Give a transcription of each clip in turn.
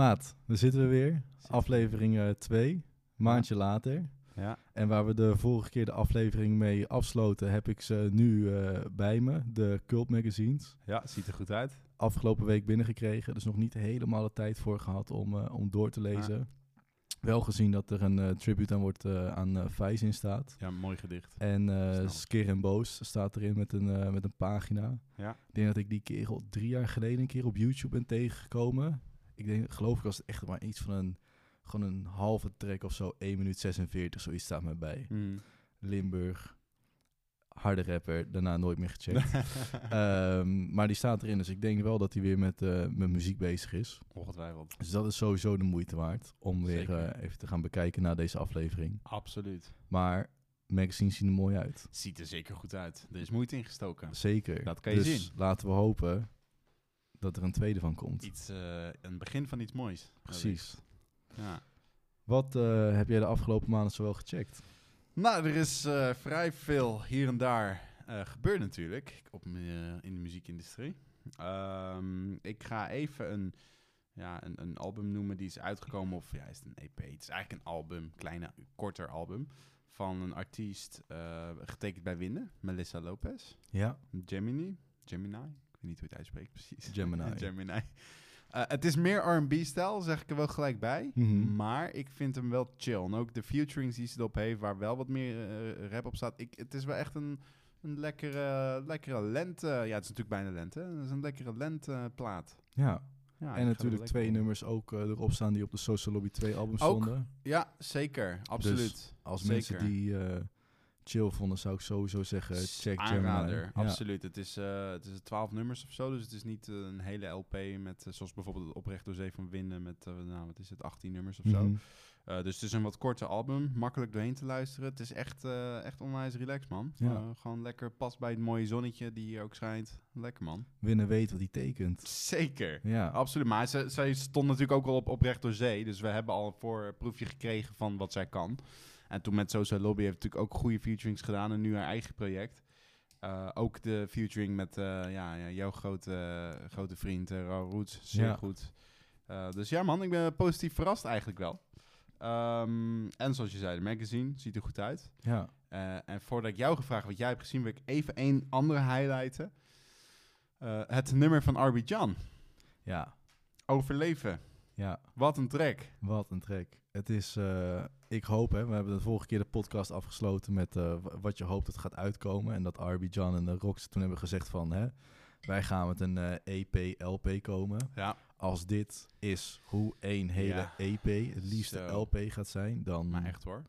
Maat, we zitten we weer. Aflevering 2, maandje later. Ja. En waar we de vorige keer de aflevering mee afsloten, heb ik ze nu eh, bij me, de Cult Magazines. ja, ziet er goed uit. Afgelopen week binnengekregen, dus nog niet helemaal de tijd voor gehad om, eh, om door te lezen. Wel gezien dat er een eh, tribute aan wordt eh, aan uh, Vijs in staat. Ja, mooi gedicht. En eh. Skeer en Boos staat erin met een, eh, met een pagina. Ja. Ik denk dat ik die kerel drie jaar geleden een keer op YouTube ben tegengekomen. Ik denk, geloof ik, was het echt maar iets van een, gewoon een halve track of zo. 1 minuut 46, zoiets staat me bij. Mm. Limburg, harde rapper, daarna nooit meer gecheckt. Ehm, maar die staat erin, dus ik denk wel dat hij weer met, eh, met muziek bezig is. Ongetwijfeld. Dus dat is sowieso de moeite waard om weer eh, even te gaan bekijken naar deze aflevering. Absoluut. Maar magazines zien er mooi uit. Ziet er zeker goed uit. Er is moeite ingestoken. Zeker. Dat kan je dus zien. laten we hopen dat er een tweede van komt. Iets, eh, een begin van iets moois. Precies. Ja. Wat eh, heb jij de afgelopen maanden zowel gecheckt? Nou, er is eh, vrij veel hier en daar gebeurd natuurlijk op, in de muziekindustrie. Ehm, ik ga even een, ja, een, een album noemen die is uitgekomen, of ja, is het een EP? Het is eigenlijk een album, kleine, korter album, van een artiest getekend bij Winden, Melissa Lopez. Ja. Gemini, Gemini, weet niet hoe je het uitspreekt precies. Gemini. Gemini. Eh, het is meer R&B-stijl, zeg ik er wel gelijk bij. Mhm. Maar ik vind hem wel chill. En ook de featurings die ze erop heeft, waar wel wat meer eh, rap op staat. Ik, het is wel echt een, een lekkere, lekkere lente. Ja, het is natuurlijk bijna lente. Het is een lekkere lenteplaat. ja. Ja, en natuurlijk twee op. nummers ook eh, erop staan die op de Social Lobby 2 album stonden. Ja, zeker. Absoluut. Als Zeker. mensen die eh, chill vonden, zou ik sowieso zeggen, check. Aanrader, Ja. absoluut. Het is, eh het is 12 nummers of zo, dus het is niet eh, een hele LP met, eh, zoals bijvoorbeeld het Oprecht door Zee van Winden met, nou, wat is het, 18 nummers of zo. Mhm. Dus het is een wat korter album, makkelijk doorheen te luisteren. Het is echt, echt onwijs relaxed, man. Ja. Gewoon lekker, past bij het mooie zonnetje die hier ook schijnt. Lekker, man. Winnen weet wat hij tekent. Zeker. Ja. Absoluut, maar ze, zij stond natuurlijk ook al op oprecht door zee. Dus we hebben al een voorproefje gekregen van wat zij kan. En toen met Social Lobby heeft natuurlijk ook goede featurings gedaan. En nu haar eigen project. Eh, ook de featuring met eh, ja, ja, jouw grote, grote vriend uh, Roots. Zeer Ja. goed. Dus ja man, ik ben positief verrast eigenlijk wel. Ehm, en zoals je zei, de magazine ziet er goed uit. ja. En voordat ik jou gevraagd wat jij hebt gezien, wil ik even één andere highlighten. Het nummer van Arby Jan. Ja. Overleven. Ja. Wat een track. Wat een track. Het is, eh, ik hoop, hè, we hebben de vorige keer de podcast afgesloten met eh, wat je hoopt dat gaat uitkomen. En dat RB John en de Rox toen hebben gezegd van, hè, wij gaan met een eh, EP, LP komen. Ja, Als dit is hoe één hele Ja. EP, het liefste Zo. LP gaat zijn, dan, maar echt hoor.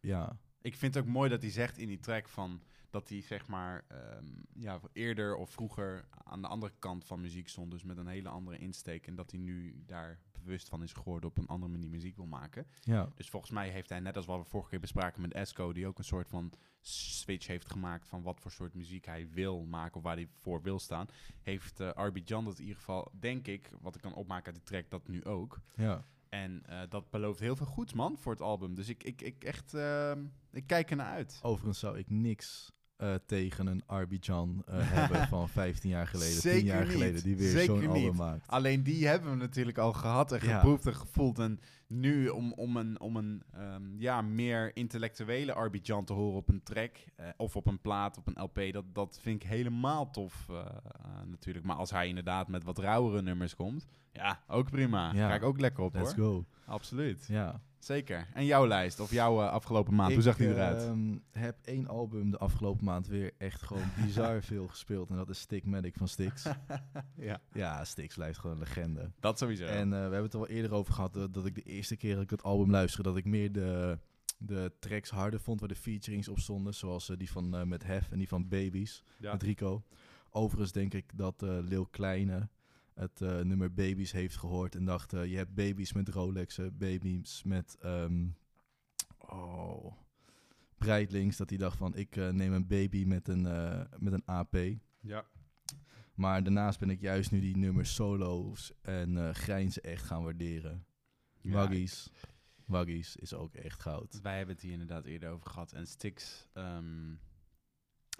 ja, Ik vind het ook mooi dat hij zegt in die track van dat hij zeg maar ehm, ja, eerder of vroeger aan de andere kant van muziek stond, dus met een hele andere insteek en dat hij nu daar bewust van is geworden op een andere manier muziek wil maken. ja, Dus volgens mij heeft hij, net als wat we vorige keer bespraken met Esco, die ook een soort van switch heeft gemaakt van wat voor soort muziek hij wil maken of waar hij voor wil staan, heeft eh RB Jan dat in ieder geval, denk ik, wat ik kan opmaken uit die track, dat nu ook. ja. En eh, dat belooft heel veel goeds, man, voor het album. Dus ik, ik, ik echt, ehm, ik kijk ernaar uit. Overigens zou ik niks eh, tegen een RB John eh, hebben van 15 jaar geleden, 10 Zeker jaar niet. geleden, die weer zo'n album maakt. Alleen die hebben we natuurlijk al gehad en Ja. geproefd en gevoeld. En nu om, om een, om een ehm, ja, meer intellectuele RB Jan te horen op een track eh, of op een plaat, op een LP, dat, dat vind ik helemaal tof natuurlijk. Maar als hij inderdaad met wat rauwere nummers komt, ja, ook prima. Ja. Ga ik ook lekker op Let's hoor. go. Absoluut. Ja. Zeker. En jouw lijst of jouw eh, afgelopen maand, hoe zag die eruit? Ik ehm, heb één album de afgelopen maand weer echt gewoon bizar veel gespeeld. En dat is Stickmatic van Styx. ja, ja, Styx blijft gewoon een legende. dat sowieso. En eh, we hebben het er wel eerder over gehad, eh, dat ik de eerste keer dat ik het album luisterde, dat ik meer de, de tracks harder vond waar de featurings op stonden. Zoals die van met Hef en die van Babies, ja. met Rico. Overigens denk ik dat Lil Kleine het eh, nummer Babies heeft gehoord en dacht, eh, je hebt babies met Rolexen, babies met... ehm oh, Breitlinks, dat hij dacht van, ik eh, neem een baby met een, met een AP. ja. Maar daarnaast ben ik juist nu die nummers solo's en grijnzen echt gaan waarderen. Ja, Waggies. Waggies is ook echt goud. Wij hebben het hier inderdaad eerder over gehad. En Styx, ehm,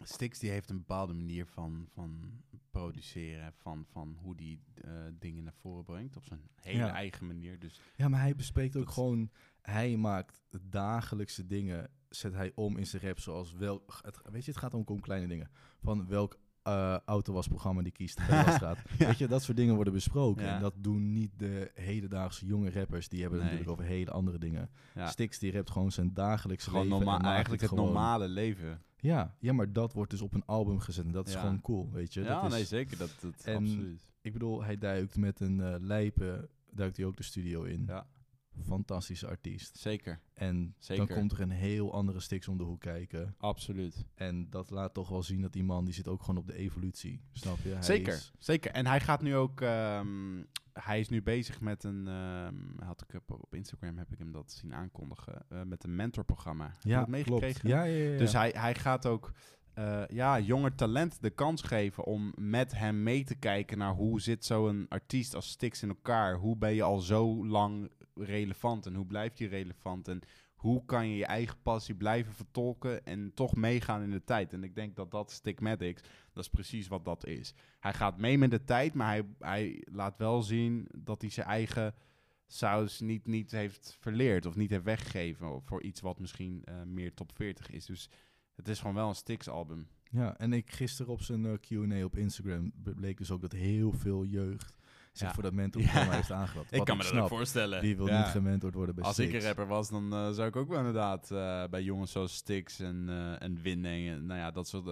Stix die heeft een bepaalde manier van, van produceren, van, van hoe die eh, dingen naar voren brengt. Op zijn hele Ja. eigen manier. Dus Ja, maar hij bespreekt ook gewoon... Hij maakt dagelijkse dingen, zet hij om in zijn rap zoals welk... Het, weet je, het gaat ook om kleine dingen. Van welk eh autowasprogramma die kiest bij. Ja. Weet je, dat soort dingen worden besproken. Ja. En dat doen niet de hedendaagse jonge rappers. Die hebben het natuurlijk over hele andere dingen. ja, Stix die rapt gewoon zijn dagelijkse gewoon leven. norma- eigenlijk het, normale leven. Ja, ja, maar dat wordt dus op een album gezet. En dat is Ja. gewoon cool, weet je. Ja, dat is, nee, zeker. Dat, dat En- absoluut. Ik bedoel, hij duikt met een eh lijpe, duikt hij ook de studio in. Ja, Fantastische artiest. zeker. En Zeker. dan komt er een heel andere Stix om de hoek kijken. Absoluut. En dat laat toch wel zien dat die man, die zit ook gewoon op de evolutie. Snap je? Hij Zeker, is- zeker. En hij gaat nu ook, ehm, hij is nu bezig met een, ehm, had ik op, op Instagram heb ik hem dat zien aankondigen, eh, met een mentorprogramma. Heb ja, dat meegekregen? klopt. Ja, ja, ja. Dus hij, hij gaat ook eh, ja, jonger talent de kans geven om met hem mee te kijken naar hoe zit zo'n artiest als Stix in elkaar. Hoe ben je al zo lang relevant en hoe blijf je relevant en hoe kan je je eigen passie blijven vertolken en toch meegaan in de tijd. En ik denk dat dat Stigmatics, dat is precies wat dat is. Hij gaat mee met de tijd, maar hij, hij laat wel zien dat hij zijn eigen saus niet, niet heeft verleerd of niet heeft weggegeven voor iets wat misschien eh, meer top 40 is. Dus het is gewoon wel een Styx album. Ja, en ik gisteren op zijn eh, Q&A op Instagram bleek dus ook dat heel veel jeugd zich voor dat mentorprogramma heeft aangemeld. Ik kan me dat ook voorstellen. Wie wil niet gementord worden bij Als ik een rapper was, dan eh, zou ik ook wel inderdaad eh, bij jongens zoals Styx en, eh en Winning, en nou ja, dat soort,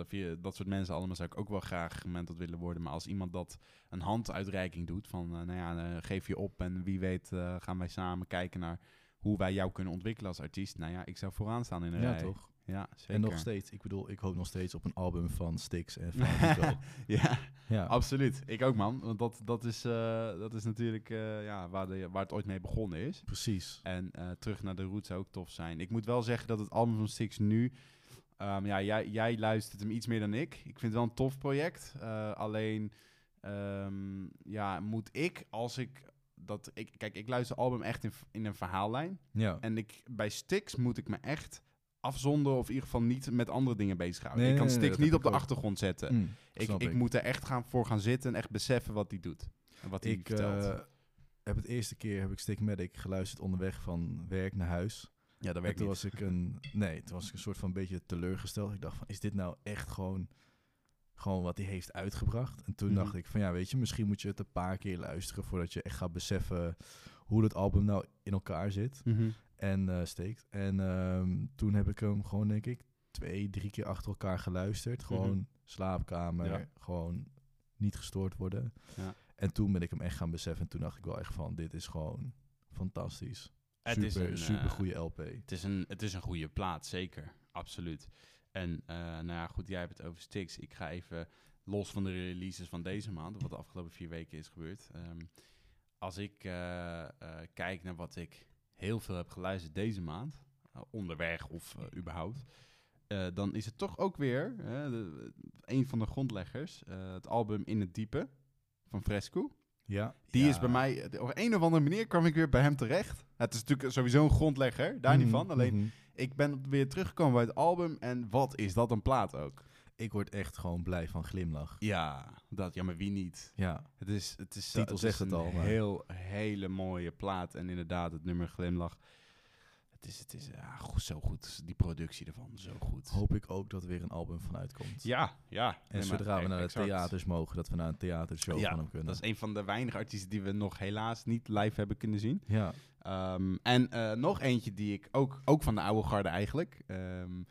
dat soort mensen allemaal zou ik ook wel graag gementord willen worden. Maar als iemand dat een handuitreiking doet, van nou ja, geef je op en wie weet gaan wij samen kijken naar hoe wij jou kunnen ontwikkelen als artiest. Nou ja, ik zou vooraan staan in een Ja, rij. toch? Ja, zeker. En nog steeds, ik bedoel, ik hoop nog steeds op een album van Styx en van ja, ja, absoluut. Ik ook, man. Want dat, dat, is, eh, dat is natuurlijk eh, ja, waar, de, waar het ooit mee begonnen is. precies. En eh, terug naar de roots zou ook tof zijn. Ik moet wel zeggen dat het album van Six nu... ehm, ja, jij, jij luistert hem iets meer dan ik. Ik vind het wel een tof project. Alleen, ehm, ja, moet ik als ik... Dat ik, kijk, ik luister album echt in, in een verhaallijn. Ja. En ik, bij Stix moet ik me echt afzonderen... of in ieder geval niet met andere dingen bezighouden. Nee, ik kan nee, Stix dat niet op de ook. achtergrond zetten. Mm, ik, ik, moet er echt gaan, voor gaan zitten en echt beseffen wat hij doet. En wat hij ik vertelt. eh, heb het eerste keer heb ik Stigmatic geluisterd onderweg van werk naar huis. ja, dat En werkt toen niet. was ik een nee, toen was ik een soort van beetje teleurgesteld. Ik dacht van, is dit nou echt gewoon, gewoon wat hij heeft uitgebracht? En toen Mhm. dacht ik van, ja, weet je, misschien moet je het een paar keer luisteren voordat je echt gaat beseffen hoe het album nou in elkaar zit Mhm. En eh, steekt. En ehm, toen heb ik hem gewoon, denk ik, twee, drie keer achter elkaar geluisterd. Gewoon Mhm. slaapkamer, Ja. gewoon niet gestoord worden. Ja. En toen ben ik hem echt gaan beseffen. En toen dacht ik wel echt van, dit is gewoon fantastisch. Het super, is een, super eh, goede LP. Het is een, het is een goede plaat, zeker. Absoluut. En eh, nou ja, goed, jij hebt het over Styx. Ik ga even los van de releases van deze maand, wat de afgelopen vier weken is gebeurd. Ehm, als ik kijk naar wat ik heel veel heb geluisterd deze maand, eh, onderweg of eh, überhaupt, eh, dan is het toch ook weer de- een van de grondleggers, het album In het Diepe van Fresco. Ja. Die ja. is bij mij, op een of andere manier kwam ik weer bij hem terecht. Het is natuurlijk sowieso een grondlegger, daar niet Mhm, van. Alleen mhm. ik ben weer teruggekomen bij het album en wat is dat een plaat ook? Ik word echt gewoon blij van glimlach. Ja, dat, ja, maar wie niet? Ja, Het is, het is, Titel het zegt is het een al, maar- heel, hele mooie plaat. En inderdaad, het nummer Glimlach. Het is, het is ja, goed, zo goed. Die productie ervan, zo goed. hoop ik ook dat er weer een album van uitkomt. Ja, ja. En Nee, maar zodra we naar de exact. theaters mogen, dat we naar een theatershow Ja, van hem kunnen. Dat is een van de weinige artiesten die we nog helaas niet live hebben kunnen zien. Ja, Ehm, en eh, nog eentje die ik ook, ook van de oude garde eigenlijk, ehm,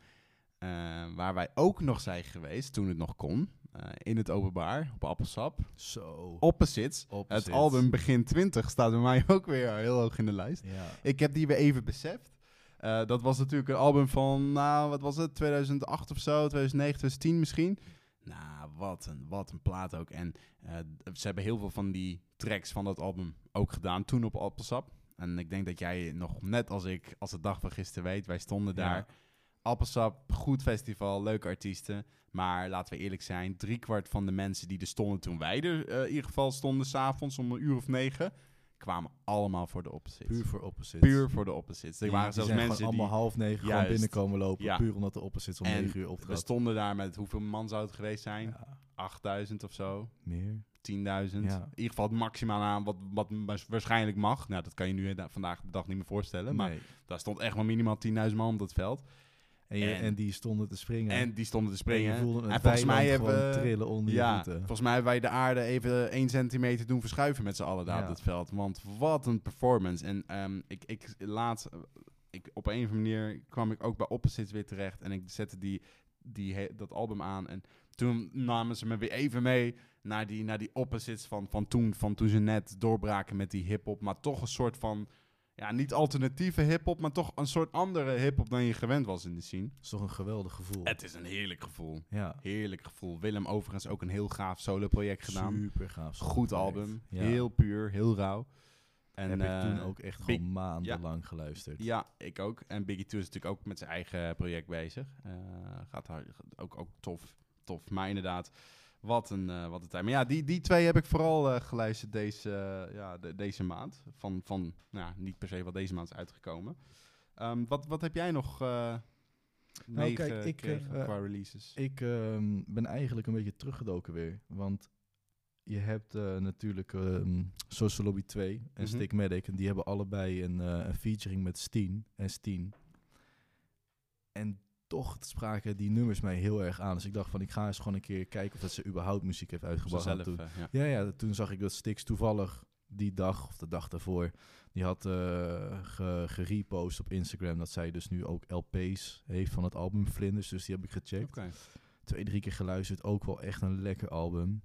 eh, waar wij ook nog zijn geweest toen het nog kon, eh, in het openbaar op Appelsap. zo. Opposites. Opposites. Het album Begin 20 staat bij mij ook weer heel hoog in de lijst. Ja. Ik heb die weer even beseft. Eh, dat was natuurlijk een album van, nou, wat was het, 2008 of zo, 2009, 2010 misschien. Nou, wat een, wat een plaat ook. En ze hebben heel veel van die tracks van dat album ook gedaan toen op Appelsap. En ik denk dat jij nog net als ik, als de dag van gisteren weet, wij stonden daar. Ja. Appelsap, goed festival, leuke artiesten. Maar laten we eerlijk zijn, driekwart van de mensen die er stonden toen wij er eh, in ieder geval stonden, s'avonds om een uur of negen, kwamen allemaal voor de opposites. Puur voor opposites. Puur voor de opposites. Er waren zelfs gewoon mensen die... allemaal half negen gewoon Juist. binnenkomen lopen. Ja. Puur omdat de opposites om En negen uur We optrad. stonden daar met hoeveel man zou het geweest zijn? Ja, 8000 of zo. meer. 10.000. Ja. In ieder geval het maximaal aan wat, wat wa- waarschijnlijk mag. Nou, dat kan je nu vandaag de dag niet meer voorstellen. Maar Nee. daar stond echt wel minimaal 10.000 man op dat veld. En, je- en- en die stonden te springen. En die stonden te En je springen. En volgens mij hebben trillen onder je Ja, voeten. volgens mij hebben wij de aarde even 1 centimeter doen verschuiven met z'n allen daar Ja. op dat veld. Want wat een performance. En ehm, ik, ik laat, ik, op een of andere manier kwam ik ook bij Opposites weer terecht. En ik zette die, die, dat album aan. En toen namen ze me weer even mee naar die, naar die Opposites van, van toen. Van toen ze net doorbraken met die hip-hop. Maar toch een soort van, ja, niet alternatieve hip-hop. Maar toch een soort andere hip-hop dan je gewend was in de scene. Dat is toch een geweldig gevoel. Het is een heerlijk gevoel. ja. Heerlijk gevoel. Willem overigens ook een heel gaaf solo-project gedaan. Super gaaf. Goed album. Ja. Heel puur, heel rauw. En Heb eh, ik toen ook echt Big- gewoon maandenlang geluisterd. Ja, ik ook. En Biggie 2 is natuurlijk ook met zijn eigen project bezig. Eh, gaat hard, ook, ook tof, tof. Maar inderdaad, wat een, eh, wat een tijd. Maar ja, die, die twee heb ik vooral eh, geluisterd deze, eh, ja, de- deze maand. Van, van nou, ja, niet per se wat deze maand is uitgekomen. Ehm, wat, wat heb jij nog eh Nou, kijk, ik, meegekregen qua releases? Ik ehm, ben eigenlijk een beetje teruggedoken weer. Want je hebt natuurlijk ehm Social Lobby 2 en Mhm. Stickmatic. En die hebben allebei een, een featuring met Steen en Steen. En toch spraken die nummers mij heel erg aan. Dus ik dacht van, ik ga eens gewoon een keer kijken of dat ze überhaupt muziek heeft uitgebracht. Zelf, Toen- eh, ja. Ja, ja, toen zag ik dat Stix toevallig die dag of de dag daarvoor, die had ge, gerepost op Instagram dat zij dus nu ook LP's heeft van het album Vlinders. Dus die heb ik gecheckt. Twee, drie keer geluisterd. Ook wel echt een lekker album.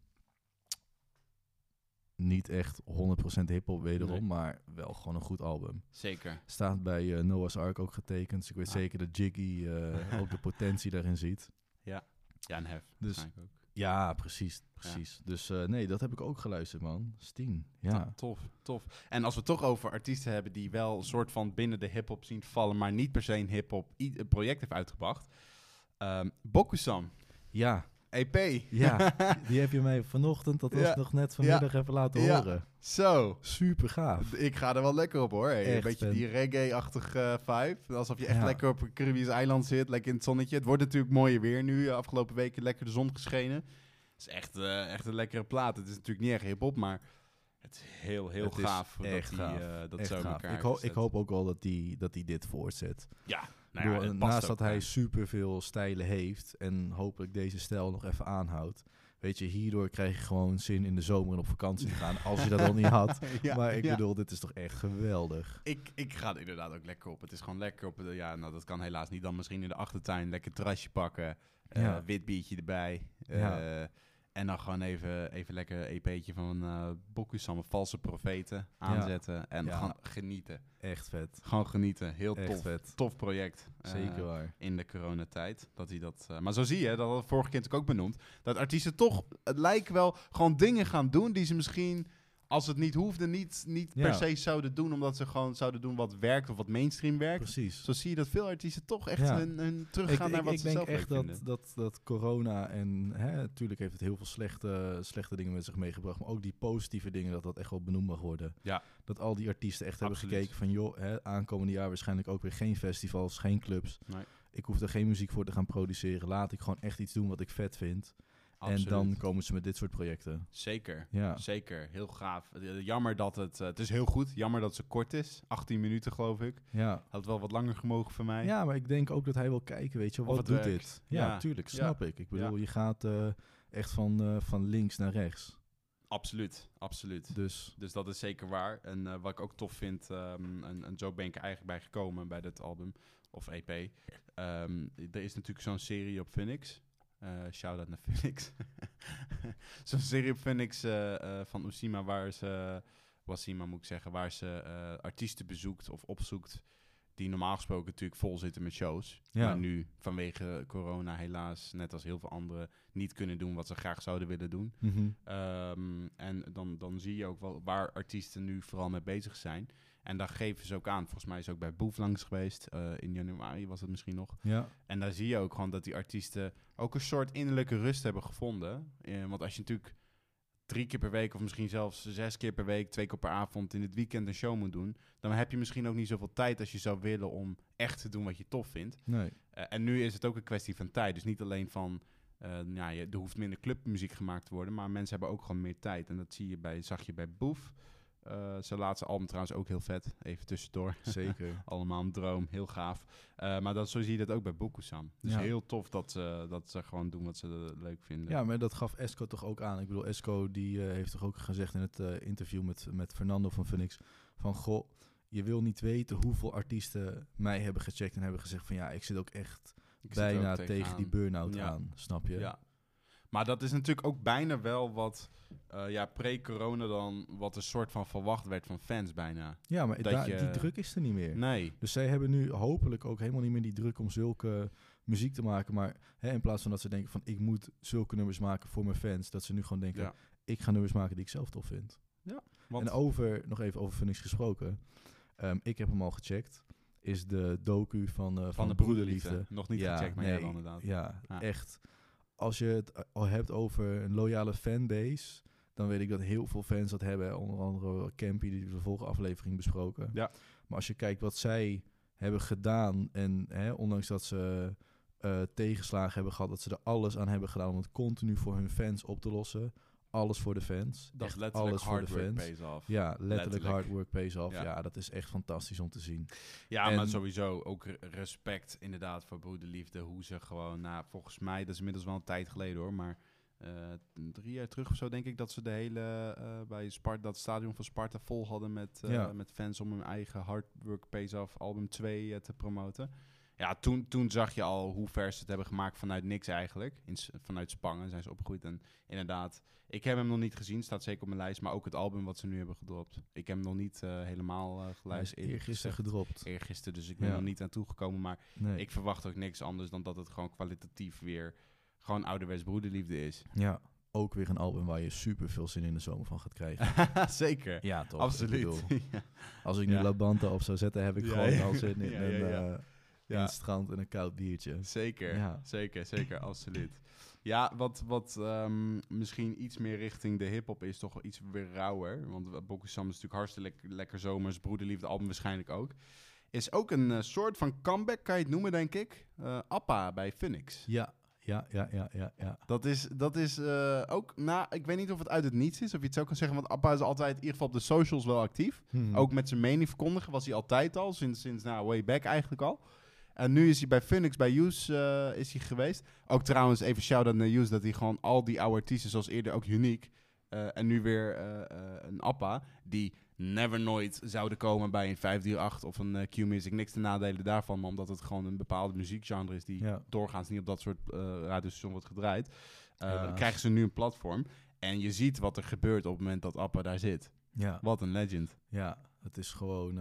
Niet echt 100% hip-hop wederom, Nee. maar wel gewoon een goed album. Zeker. Staat bij eh, Noah's Ark ook getekend. Dus ik weet Ah. zeker dat Jiggy eh, ook de potentie daarin ziet. Ja, en Hef. Dus- ook. Ja, precies. precies. Dus eh, nee, dat heb ik ook geluisterd, man. Steen. Ja. To- Tof, tof. En als we het toch over artiesten hebben die wel een soort van binnen de hip-hop zien vallen, maar niet per se een hip-hop project heeft uitgebracht. Bokusan, Ja, EP. Ja, die heb je mij vanochtend, dat was Ja. nog net vanmiddag even laten Ja. horen. Zo, Super gaaf. ik ga er wel lekker op hoor. Hey, een beetje Ben. die reggae-achtige vibe. Alsof je echt lekker op een Caribisch eiland zit, lekker in het zonnetje. Het wordt natuurlijk mooier weer nu. Afgelopen weken lekker de zon geschenen. Het is echt, eh, echt een lekkere plaat. Het is natuurlijk niet echt hip-hop, maar het is heel, heel Het gaaf. echt dat die, gaaf. eh, dat zo elkaar Ik, ho- gezet. ik hoop ook wel dat hij dat die dit voortzet. Ja, nou ja, naast dat hij super veel stijlen heeft en hopelijk deze stijl nog even aanhoudt. Weet je, hierdoor krijg je gewoon zin in de zomer en op vakantie te gaan, als je dat al niet had. Ja, maar ik ja. bedoel, dit is toch echt geweldig. Ik, ik ga er inderdaad ook lekker op. Het is gewoon lekker op. de- Ja, nou, dat kan helaas niet. Dan misschien in de achtertuin lekker terrasje pakken. Ja. Wit biertje erbij. Ja. En dan gewoon even, even lekker een EP'tje van eh Bokusam, Valse Profeten, aanzetten. En Ja. gewoon genieten. Echt vet. Gewoon genieten. Heel Echt tof. vet. Tof project. eh, Zeker waar. in de coronatijd. Dat hij dat. eh, maar zo zie je, dat had vorige keer natuurlijk ook benoemd. Dat artiesten toch, het lijkt wel, gewoon dingen gaan doen die ze misschien, als het niet hoefde, niet, niet Ja. per se zouden doen. Omdat ze gewoon zouden doen wat werkt of wat mainstream werkt. Precies. Zo zie je dat veel artiesten toch echt Ja. hun, hun teruggaan ik, naar ik, wat ik ze denk zelf echt leuk dat, vinden. dat, dat corona en hè, natuurlijk heeft het heel veel slechte, slechte dingen met zich meegebracht, maar ook die positieve dingen, dat dat echt wel benoemd mag worden. Ja. Dat al die artiesten echt Absoluut. hebben gekeken van, joh, hè, aankomende jaar waarschijnlijk ook weer geen festivals, geen clubs. Nee. Ik hoef er geen muziek voor te gaan produceren. Laat ik gewoon echt iets doen wat ik vet vind. Absoluut. En dan komen ze met dit soort projecten. Zeker. Ja, Zeker, heel gaaf. Eh, Jammer dat het, eh, het is heel goed, jammer dat ze kort is. 18 minuten geloof ik. ja. Had wel wat langer gemogen voor mij. ja, maar ik denk ook dat hij wil kijken, weet je, wat doet werkt. dit? Ja, Ja. tuurlijk, Ja. snap ik. Ik bedoel, je gaat eh, echt van, van links naar rechts. Absoluut, absoluut. Dus Dus dat is zeker waar. En wat ik ook tof vind, en, en zo ben ik er eigenlijk bij gekomen bij dit album, of EP. Ehm, er is natuurlijk zo'n serie op Phoenix. Eh Shout-out naar Phoenix. zo'n serie op Phoenix eh, eh, van Usima waar ze, Wasima moet ik zeggen, waar ze artiesten bezoekt of opzoekt die normaal gesproken natuurlijk vol zitten met shows. Ja. Maar nu vanwege corona helaas, net als heel veel anderen, niet kunnen doen wat ze graag zouden willen doen. mhm. Ehm, en dan, dan zie je ook wel waar artiesten nu vooral mee bezig zijn. En daar geven ze ook aan. Volgens mij is ook bij Boef langs geweest. eh, in januari was het misschien nog. ja. En daar zie je ook gewoon dat die artiesten ook een soort innerlijke rust hebben gevonden. Eh, want als je natuurlijk drie keer per week of misschien zelfs zes keer per week, twee keer per avond in het weekend een show moet doen, dan heb je misschien ook niet zoveel tijd als je zou willen om echt te doen wat je tof vindt. Nee. Eh, en nu is het ook een kwestie van tijd. Dus niet alleen van, eh ja, je, er hoeft minder clubmuziek gemaakt te worden, maar mensen hebben ook gewoon meer tijd. En dat zie je bij, zag je bij Boef. Eh zijn laatste album trouwens ook heel vet. Even tussendoor. Zeker. Allemaal een droom, heel gaaf. Eh, maar dat, zo zie je dat ook bij Bokusam. Dus Ja. heel tof dat ze, dat ze gewoon doen wat ze leuk vinden. Ja, maar dat gaf Esco toch ook aan. Ik bedoel, Esco die eh, heeft toch ook gezegd in het eh, interview met, met Fernando van Phoenix... van, goh, je wil niet weten hoeveel artiesten mij hebben gecheckt... en hebben gezegd van, ja, ik zit ook echt Ik bijna ook tegen die burn-out Ja. aan, snap je? Ja. Maar dat is natuurlijk ook bijna wel wat, eh, ja, pre-corona dan, wat een soort van verwacht werd van fans bijna. Ja, maar Dat da- je- die druk is er niet meer. Nee. Dus zij hebben nu hopelijk ook helemaal niet meer die druk om zulke muziek te maken. Maar hè, in plaats van dat ze denken van ik moet zulke nummers maken voor mijn fans, dat ze nu gewoon denken Ja. ik ga nummers maken die ik zelf tof vind. Want, En over, nog even over Phoenix gesproken. Ehm, ik heb hem al gecheckt. Is de docu van, eh, van, van de broederliefde. Nog niet Ja, gecheckt, maar nee, jij inderdaad. Ja, Ja. echt. Als je het al hebt over een loyale fanbase, dan weet ik dat heel veel fans dat hebben. Onder andere Campy, die we de vorige aflevering besproken. Ja. Maar als je kijkt wat zij hebben gedaan en hè, ondanks dat ze eh, tegenslagen hebben gehad, dat ze er alles aan hebben gedaan om het continu voor hun fans op te lossen. Alles voor de fans. Dat Echt letterlijk alles voor de hard work fans. pays off. Ja, letterlijk, Letterlijk. hard work pays off. Ja. Ja. dat is echt fantastisch om te zien. Ja, En- maar sowieso ook re- respect inderdaad voor broederliefde. Hoe ze gewoon, nou, volgens mij, dat is inmiddels wel een tijd geleden hoor, maar eh, drie jaar terug of zo denk ik dat ze de hele, eh, bij Sparta, dat stadion van Sparta vol hadden met, eh, Ja. met fans om hun eigen Hard Work Pays Off album 2 eh, te promoten. Ja, toen, toen zag je al hoe ver ze het hebben gemaakt vanuit niks eigenlijk. In, vanuit Spangen zijn ze opgegroeid en inderdaad, ik heb hem nog niet gezien, staat zeker op mijn lijst, maar ook het album wat ze nu hebben gedropt. Ik heb hem nog niet eh, helemaal uh, geluisterd. eergisteren gedropt. eergisteren, dus ik ben Ja. nog niet aan toegekomen. Maar Nee. ik verwacht ook niks anders dan dat het gewoon kwalitatief weer gewoon ouderwets broederliefde is. Ja, ook weer een album waar je super veel zin in de zomer van gaat krijgen. Zeker. ja, toch? Ik Absoluut. bedoel, ja. als ik nu Ja. La Banta op zou zetten, heb ik gewoon al zin in, Ja, een, ja, het strand en een koud biertje. Zeker, Ja. zeker, zeker, absoluut. Ja, wat, wat ehm, misschien iets meer richting de hip-hop is, toch wel iets weer rauwer. Want Bokusam is natuurlijk hartstikke lekker, lekker zomers, broederliefde album waarschijnlijk ook. Is ook een eh, soort van comeback, kan je het noemen, denk ik. Eh, Appa bij Phoenix. Ja, ja, ja, ja, ja, ja. Dat is, dat is eh, ook, nou, ik weet niet of het uit het niets is, of je het zo kan zeggen, want Appa is altijd in ieder geval op de socials wel actief. Hmm. Ook met zijn mening verkondigen was hij altijd al, sinds, sinds nou, way back eigenlijk al. En nu is hij bij Phoenix, bij Use eh, is hij geweest. Ook trouwens, even shout-out naar Use, dat hij gewoon al die oude artiesten, zoals eerder ook Unique, eh, en nu weer eh, een Appa, die never nooit zouden komen bij een 538 of een Q-Music. Niks te nadelen daarvan, maar omdat het gewoon een bepaalde muziekgenre is die Ja. doorgaans niet op dat soort radiostations wordt gedraaid, Helaas. krijgen ze nu een platform. En je ziet wat er gebeurt op het moment dat Appa daar zit. Ja, Wat een legend. ja, het is gewoon...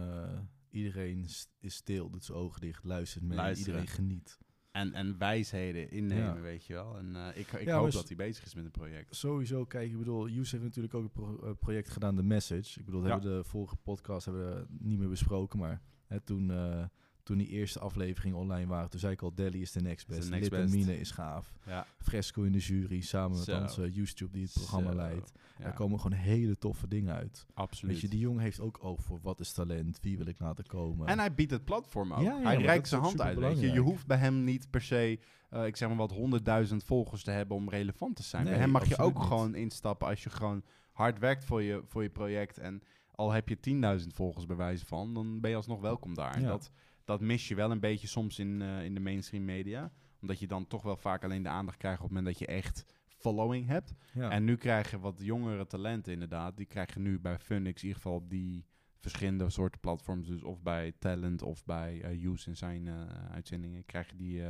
iedereen is stil, doet zijn ogen dicht, luistert mee. Luisteren. Iedereen geniet. En, en wijsheden innemen, Ja. weet je wel. En eh, ik, ik Ja, hoop dat hij bezig is met een project. Sowieso, kijk, ik bedoel, Yous heeft natuurlijk ook een pro- eh, project gedaan, The Message. Ik bedoel, dat Ja. hebben we de vorige podcast hebben we niet meer besproken, maar hè, toen, eh, toen die eerste afleveringen online waren, toen zei ik al, Delhi is de next best. next Litamine is gaaf. Ja, Fresco in de jury, samen met onze YouTube die het programma leidt. ja Er komen gewoon hele toffe dingen uit. absoluut. Weet je, die jongen heeft ook oog voor wat is talent, wie wil ik laten komen. En hij biedt het platform ook. Ja, hij reikt zijn hand uit. Weet je. je hoeft bij hem niet per se, eh, ik zeg maar wat, honderdduizend volgers te hebben om relevant te zijn. bij hem mag je ook niet. gewoon instappen als je gewoon hard werkt voor je, voor je project. En al heb je 10.000 volgers bij wijze van, dan ben je alsnog welkom daar. En Ja. dat, dat mis je wel een beetje soms in, eh, in de mainstream media. Omdat je dan toch wel vaak alleen de aandacht krijgt op het moment dat je echt following hebt. ja. En nu krijg je wat jongere talenten inderdaad. Die krijg je nu bij Funix, in ieder geval op die verschillende soorten platforms. Dus of bij Talent of bij eh Use in zijn eh, uitzendingen krijg je die,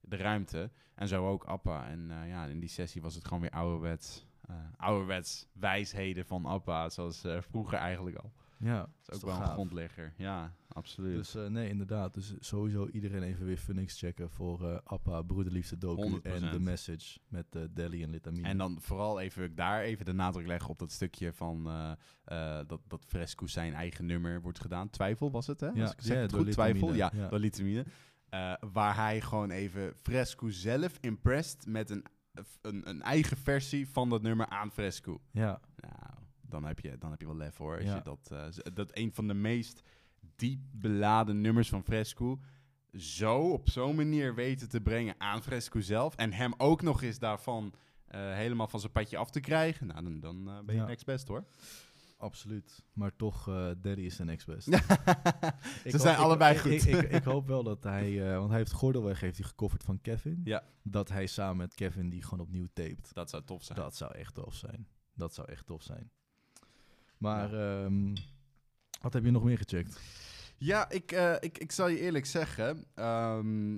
de ruimte. En zo ook Appa. En ja, in die sessie was het gewoon weer ouderwets, ouderwets wijsheden van Appa. Zoals vroeger eigenlijk al. ja, Dat is ook wel een grondlegger. Ja, absoluut. Dus eh, nee, inderdaad. Dus sowieso iedereen even weer Phoenix checken voor eh Appa, Broederliefde Doku 100%. en The Message met eh Delhi en Litamine. En dan vooral even daar even de nadruk leggen op dat stukje van dat, dat Fresco zijn eigen nummer wordt gedaan. Twijfel was het, hè? Ja, Als ik zeg ja, het goed, twijfel. Ja, ja. door Litamine. Waar hij gewoon even Fresco zelf impressed met een een, een eigen versie van dat nummer aan Fresco. Ja, Nou, dan heb je, dan heb je wel lef hoor. Als Ja. je dat, dat een van de meest diep beladen nummers van Fresco zo op zo'n manier weten te brengen aan Fresco zelf. En hem ook nog eens daarvan eh, helemaal van zijn padje af te krijgen. Nou, dan, dan eh, ben je Ja. next best hoor. absoluut. Maar toch, eh Daddy is de next best. Ze zijn allebei ik, goed. Ik, ik, hoop wel dat hij, want hij heeft Gordelweg heeft hij gecoverd van Kevin. Ja. Dat hij samen met Kevin die gewoon opnieuw tapet. dat zou tof zijn. Dat zou echt tof zijn. Dat zou echt tof zijn. Maar ehm, wat heb je nog meer gecheckt? Ja, ik, eh, ik, ik zal je eerlijk zeggen. ehm,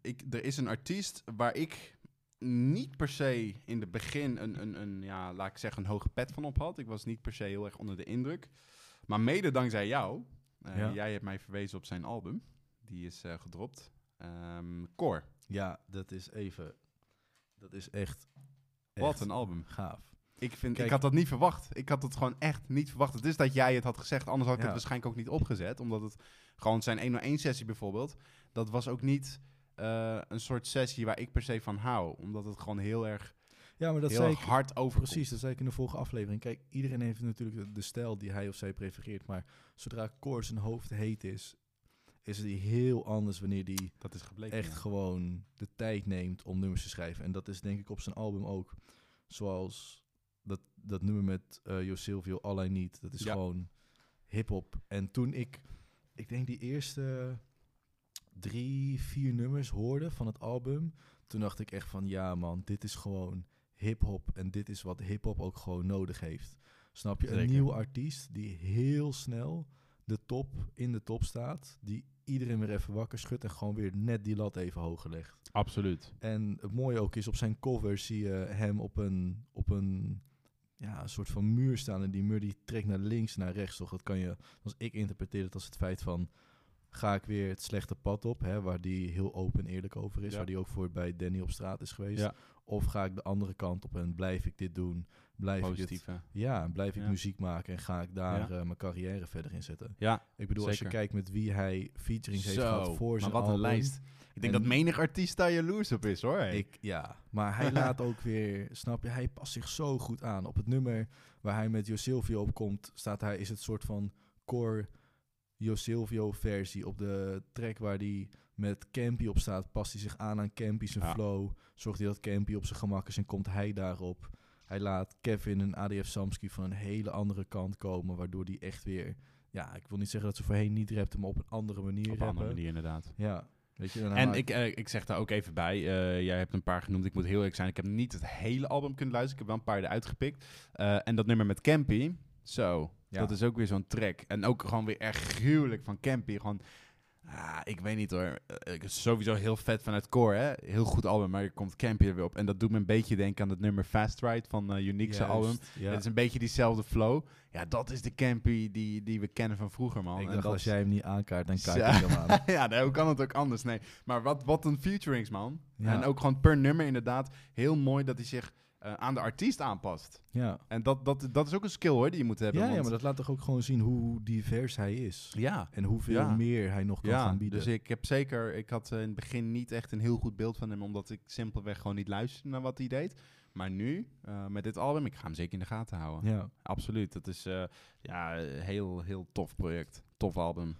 ik, er is een artiest waar ik niet per se in het begin een, een, een, ja, laat ik zeggen, een hoge pet van op had. Ik was niet per se heel erg onder de indruk. Maar mede dankzij jou. eh, Ja. Jij hebt mij verwezen op zijn album. Die is eh, gedropt. Ehm Core. Ja, dat is even. Dat is echt. Wat echt een album. gaaf. Ik, vind, Kijk- ik had dat niet verwacht. Ik had het gewoon echt niet verwacht. Het is dat jij het had gezegd, anders had ik Ja. het waarschijnlijk ook niet opgezet. Omdat het gewoon zijn 101 sessie bijvoorbeeld, dat was ook niet eh, een soort sessie waar ik per se van hou. Omdat het gewoon heel erg, Ja, maar dat heel zei ik. hard overkomt. Precies, dat zei ik in de vorige aflevering. Kijk, iedereen heeft natuurlijk de, de stijl die hij of zij prefereert. Maar zodra Cor zijn hoofd heet is, is het heel anders wanneer die Dat is gebleken. echt ja. gewoon de tijd neemt om nummers te schrijven. En dat is denk ik op zijn album ook. Zoals dat, dat nummer met eh Jo Silvio, All I Need. Dat is Ja. gewoon hip-hop. En toen ik, ik denk die eerste drie, vier nummers hoorde van het album, toen dacht ik echt van ja man, dit is gewoon hip-hop. En dit is wat hip-hop ook gewoon nodig heeft. Snap je? Een nieuwe artiest die heel snel de top in de top staat. Die iedereen weer even wakker schudt en gewoon weer net die lat even hoger legt. Absoluut. En het mooie ook is, op zijn cover zie je hem op een, op een, ja, een soort van muur staan. En die muur die trekt naar links, naar rechts. Toch? Dat kan je, als ik interpreteer het als het feit van, ga ik weer het slechte pad op, hè, waar die heel open en eerlijk over is. Ja. Waar die ook voor bij Danny op straat is geweest. Ja. Of ga ik de andere kant op en blijf ik dit doen? Blijf ik het, ja, en blijf ik Ja. muziek maken en ga ik daar eh, mijn carrière verder in zetten? Ja, Ik bedoel, als je kijkt met wie hij featurings heeft Zo, gehad voor maar zijn wat een lijst. Ik denk En- dat menig artiest daar jaloers op is hoor. Ik, ja, maar hij laat ook weer, snap je, hij past zich zo goed aan. Op het nummer waar hij met Jo Silvio op komt, staat hij, is het soort van core Jo Silvio versie. Op de track waar hij met Campy op staat, past hij zich aan aan Campy zijn Ja. flow. Zorgt hij dat Campy op zijn gemak is en komt hij daarop. Hij laat Kevin en ADF Samsky van een hele andere kant komen, waardoor die echt weer, ja, ik wil niet zeggen dat ze voorheen niet rapten, maar op een andere manier op een andere manier inderdaad. Ja, weet je. hij En ik, eh, ik zeg daar ook even bij, eh, jij hebt een paar genoemd, ik moet heel eerlijk zijn, ik heb niet het hele album kunnen luisteren, ik heb wel een paar eruit gepikt. Eh, en dat nummer met Campy, zo, Ja. dat is ook weer zo'n track. En ook gewoon weer echt gruwelijk van Campy, gewoon... Ah, ik weet niet hoor. Eh, ik is sowieso heel vet vanuit Core, hè. Heel goed album, maar er komt Campy er weer op. En dat doet me een beetje denken aan het nummer Fast Ride van uh, Unique's Juist, album. Ja. Het is een beetje diezelfde flow. Ja, dat is de Campy die, die we kennen van vroeger, man. Ik En dacht, dat als jij hem niet aankaart, dan kaart ik hem aan. ja, nee, hoe kan het ook anders? Nee. Maar wat, wat een featurings, man. Ja. En ook gewoon per nummer inderdaad. Heel mooi dat hij zich eh, aan de artiest aanpast. Ja. En dat, dat, dat is ook een skill, hoor, die je moet hebben. Ja, ja, maar dat laat toch ook gewoon zien hoe divers hij is. Ja, En hoeveel Ja. meer hij nog kan ja gaan bieden. dus ik heb zeker... Ik had eh, in het begin niet echt een heel goed beeld van hem... omdat ik simpelweg gewoon niet luisterde naar wat hij deed. Maar nu, eh, met dit album, ik ga hem zeker in de gaten houden. ja. Absoluut. Dat is eh, ja, een heel, heel tof project. Tof album.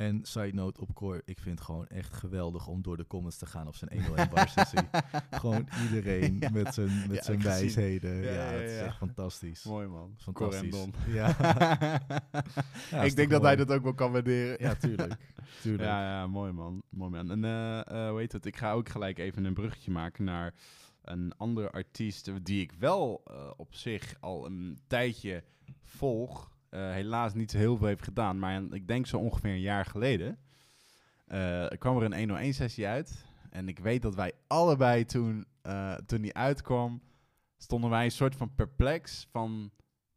En side note op Core, ik vind het gewoon echt geweldig om door de comments te gaan op zijn 101 bar sessie. gewoon iedereen Ja. met zijn, met Ja, zijn wijsheden. Ja, Ja, ja, het is ja. echt fantastisch. Mooi, man. Fantastisch. Corendon. Ja. Ja, is ik denk dat hij dat ook wel kan waarderen. Ja, tuurlijk. tuurlijk. Ja, ja, mooi man. Mooi man. En eh, eh, hoe heet het? Ik ga ook gelijk even een bruggetje maken naar een andere artiest die ik wel eh, op zich al een tijdje volg. Eh, helaas niet zo heel veel heeft gedaan, maar ik denk zo ongeveer een jaar geleden eh, kwam er een 101-sessie uit. En ik weet dat wij allebei toen, eh, toen die uitkwam, stonden wij een soort van perplex van...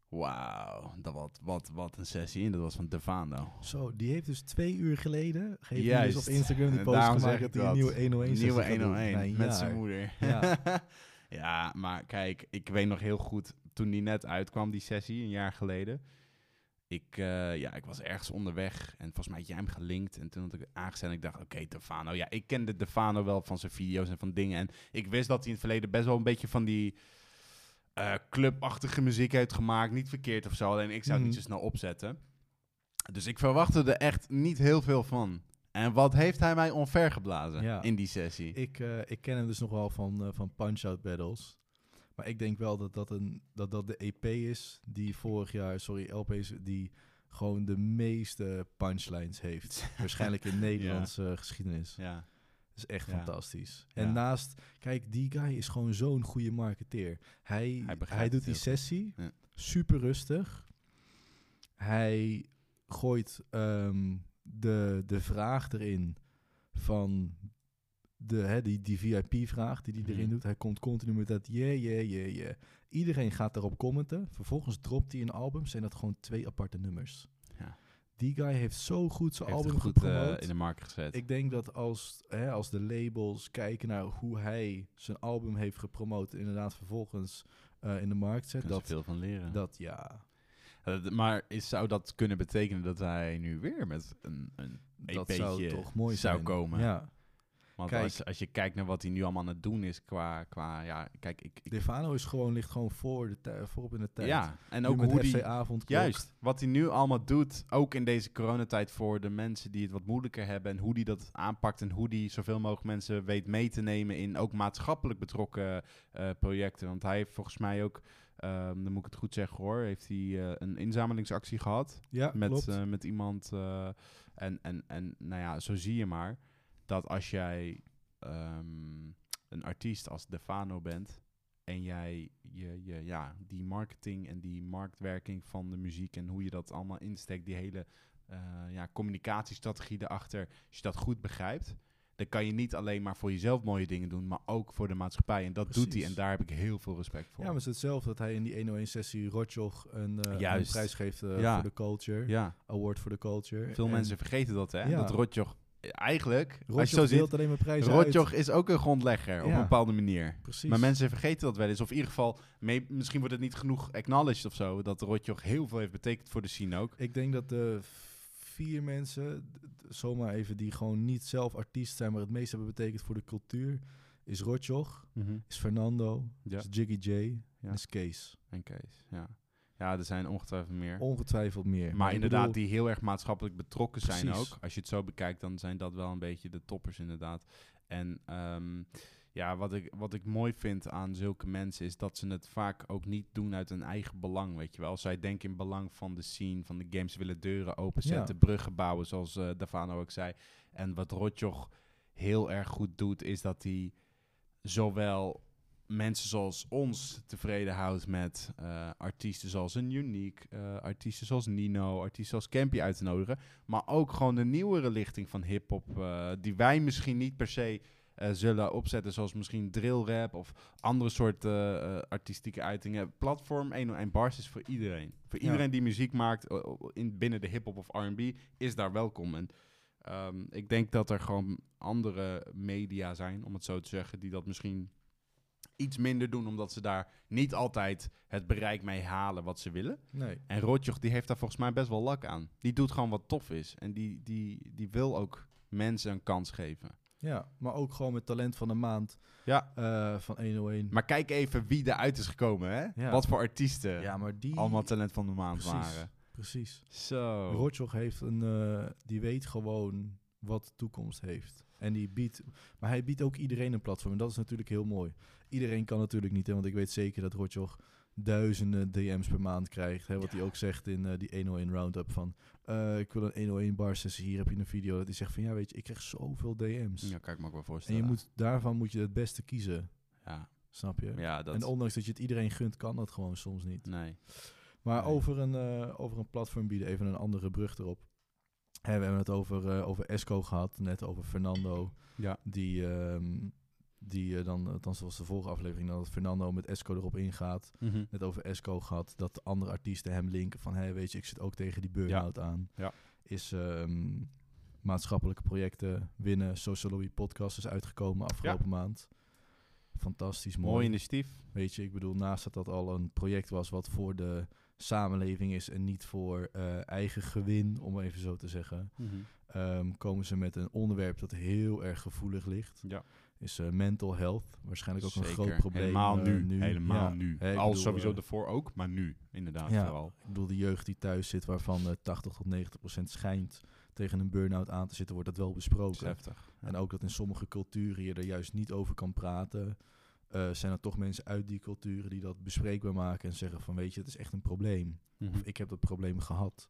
Wauw, dat wat, wat, wat een sessie. En dat was van Devano. Zo, die heeft dus twee uur geleden, hij dus op Instagram die post daarom gemaakt zeg dat ik hij een dat. nieuwe 101 Nieuwe sessie doen. 101 Na een met zijn moeder. Ja. ja, maar kijk, ik weet nog heel goed toen die net uitkwam, die sessie, een jaar geleden. Ik, eh, ja, ik was ergens onderweg en volgens mij had jij hem gelinkt. En toen had ik aangezet en ik dacht, oké, Defano. Ja, ik kende Defano wel van zijn video's en van dingen. En ik wist dat hij in het verleden best wel een beetje van die eh, clubachtige muziek heeft gemaakt. Niet verkeerd of zo, alleen ik zou het niet Mhm. zo snel opzetten. Dus ik verwachtte er echt niet heel veel van. En wat heeft hij mij onvergeblazen Ja. in die sessie? Ik, eh, ik ken hem dus nog wel van, van Punch-Out Battles. Maar ik denk wel dat dat, een, dat dat de EP is die vorig jaar, sorry, LP's, die gewoon de meeste punchlines heeft. Waarschijnlijk in Nederlandse geschiedenis. ja. Dat is echt Ja. fantastisch. Ja. En naast, kijk, die guy is gewoon zo'n goede marketeer. Hij, Hij hij, doet die sessie super rustig. Hij gooit ehm, de, de vraag erin van de, hè, die, die VIP-vraag die hij erin Mhm. doet. Hij komt continu met dat yeah, yeah, yeah, yeah. Iedereen gaat daarop commenten. Vervolgens dropt hij een album. Zijn dat gewoon twee aparte nummers. Ja. Die guy heeft zo goed zijn Heeft album goed eh, gepromoot. in de markt gezet. Ik denk dat als, hè, als de labels kijken naar hoe hij zijn album heeft gepromoot, inderdaad vervolgens eh, in de markt zet, Kunnen dat, veel van leren. dat ja, maar is, zou dat kunnen betekenen dat hij nu weer met een, een EP'tje zou toch mooi zou zijn. komen? Ja, Want Kijk. als, als je kijkt naar wat hij nu allemaal aan het doen is qua, qua ja, kijk, ik, ik Defano is gewoon, ligt gewoon voor de tij- voorop in de tijd. ja, en Nu ook hoe die, Avondklok. juist, wat hij nu allemaal doet, ook in deze coronatijd voor de mensen die het wat moeilijker hebben en hoe die dat aanpakt en hoe die zoveel mogelijk mensen weet mee te nemen in ook maatschappelijk betrokken eh, projecten. Want hij heeft volgens mij ook, ehm, dan moet ik het goed zeggen hoor, heeft hij eh, een inzamelingsactie gehad Ja, met, eh, met iemand. en, en, en nou ja, zo zie je maar dat als jij ehm, een artiest als Defano bent en jij je, je, ja, die marketing en die marktwerking van de muziek en hoe je dat allemaal insteekt, die hele eh, ja, communicatiestrategie erachter, als je dat goed begrijpt, dan kan je niet alleen maar voor jezelf mooie dingen doen, maar ook voor de maatschappij. En dat doet hij en daar heb ik heel veel respect voor. ja, maar het is hetzelfde dat hij in die 101-sessie Rotjoch een, eh, een prijs geeft eh, Ja. voor de culture. ja, Award for the culture. veel En mensen vergeten dat, hè? Ja. Dat Rotjoch, eigenlijk, als je Rotjoch deelt alleen maar prijzen uit. Rotjoch is ook een grondlegger op een bepaalde manier. Precies. Maar mensen vergeten dat wel eens. Of in ieder geval, mee- misschien wordt het niet genoeg acknowledged of zo. Dat Rotjoch heel veel heeft betekend voor de scene ook. Ik denk dat de vier mensen, zomaar even, die gewoon niet zelf artiest zijn, maar het meest hebben betekend voor de cultuur, is Rotjoch, is Fernando, Ja. is Jiggy J Ja. is Kees. En Kees, ja. Ja, er zijn ongetwijfeld meer. Ongetwijfeld meer. maar inderdaad, bedoel, die heel erg maatschappelijk betrokken zijn Precies. ook. Als je het zo bekijkt, dan zijn dat wel een beetje de toppers inderdaad. En ehm, ja, wat ik, wat ik mooi vind aan zulke mensen is dat ze het vaak ook niet doen uit hun eigen belang, weet je wel. Zij denken in belang van de scene, van de games, willen deuren openzetten, bruggen bouwen, zoals eh Davano ook zei. En wat Rotjoch heel erg goed doet, is dat hij zowel mensen zoals ons tevreden houdt met eh, artiesten zoals een Unique, eh, artiesten zoals Nino, artiesten zoals Campy uit te nodigen. Maar ook gewoon de nieuwere lichting van hip-hop, eh, die wij misschien niet per se zullen opzetten, zoals misschien drill rap of andere soorten eh, artistieke uitingen. Platform 101 Bars is voor iedereen. Voor Ja. iedereen die muziek maakt in, binnen de hip-hop of RB, is daar welkom. En ehm, ik denk dat er gewoon andere media zijn, om het zo te zeggen, die dat misschien iets minder doen, omdat ze daar niet altijd het bereik mee halen wat ze willen. Nee. En Rotjoch, die heeft daar volgens mij best wel lak aan. Die doet gewoon wat tof is. En die, die, die wil ook mensen een kans geven. Ja, maar ook gewoon met talent van de maand Ja. eh, van 101. Maar kijk even wie eruit is gekomen, hè? Ja. Wat voor artiesten ja, maar die... allemaal talent van de maand Precies. waren. Precies. Zo. Rotjoch heeft een... eh, die weet gewoon wat de toekomst heeft. En die biedt... Maar hij biedt ook iedereen een platform. En dat is natuurlijk heel mooi. Iedereen kan natuurlijk niet, hè, want ik weet zeker dat Rotjoch duizenden DM's per maand krijgt. Hè, wat Ja. hij ook zegt in eh, die 101 Roundup van... eh, ik wil een 101 bar sessie, hier heb je een video. Dat hij zegt van, ja weet je, ik krijg zoveel DM's. Ja, kan ik me ook wel en voorstellen. je moet, daarvan moet je het beste kiezen, Ja, snap je? ja dat... En ondanks dat je het iedereen gunt, kan dat gewoon soms niet. nee. Maar Nee. over, een, eh, over een platform bieden, even een andere brug erop. We hebben het over, eh, over Esco gehad, net over Fernando. Ja. Die, ehm, die eh, dan, althans was de vorige aflevering, dat Fernando met Esco erop ingaat. Mhm. Net over Esco gehad, dat de andere artiesten hem linken van... hé, weet je, ik zit ook tegen die burn-out aan. Ja. Is ehm, maatschappelijke projecten winnen. Social Lobby podcast is uitgekomen afgelopen maand. Fantastisch mooi. Mooi initiatief. Weet je, ik bedoel, naast dat dat al een project was wat voor de samenleving is en niet voor eh, eigen gewin, om even zo te zeggen, ehm, komen ze met een onderwerp dat heel erg gevoelig ligt. Ja. Is eh, mental health. Waarschijnlijk ook een groot probleem. Helemaal eh, nu. Helemaal Ja. nu. Hè, ik Al bedoel, sowieso ervoor ook, maar nu. Inderdaad, Ja. vooral. Ik bedoel, de jeugd die thuis zit, waarvan eh 80 tot 90 procent schijnt tegen een burn-out aan te zitten, wordt dat wel besproken. heftig. Ja. En ook dat in sommige culturen je er juist niet over kan praten. eh, zijn er toch mensen uit die culturen die dat bespreekbaar maken en zeggen van weet je, het is echt een probleem. Mhm. Of ik heb dat probleem gehad.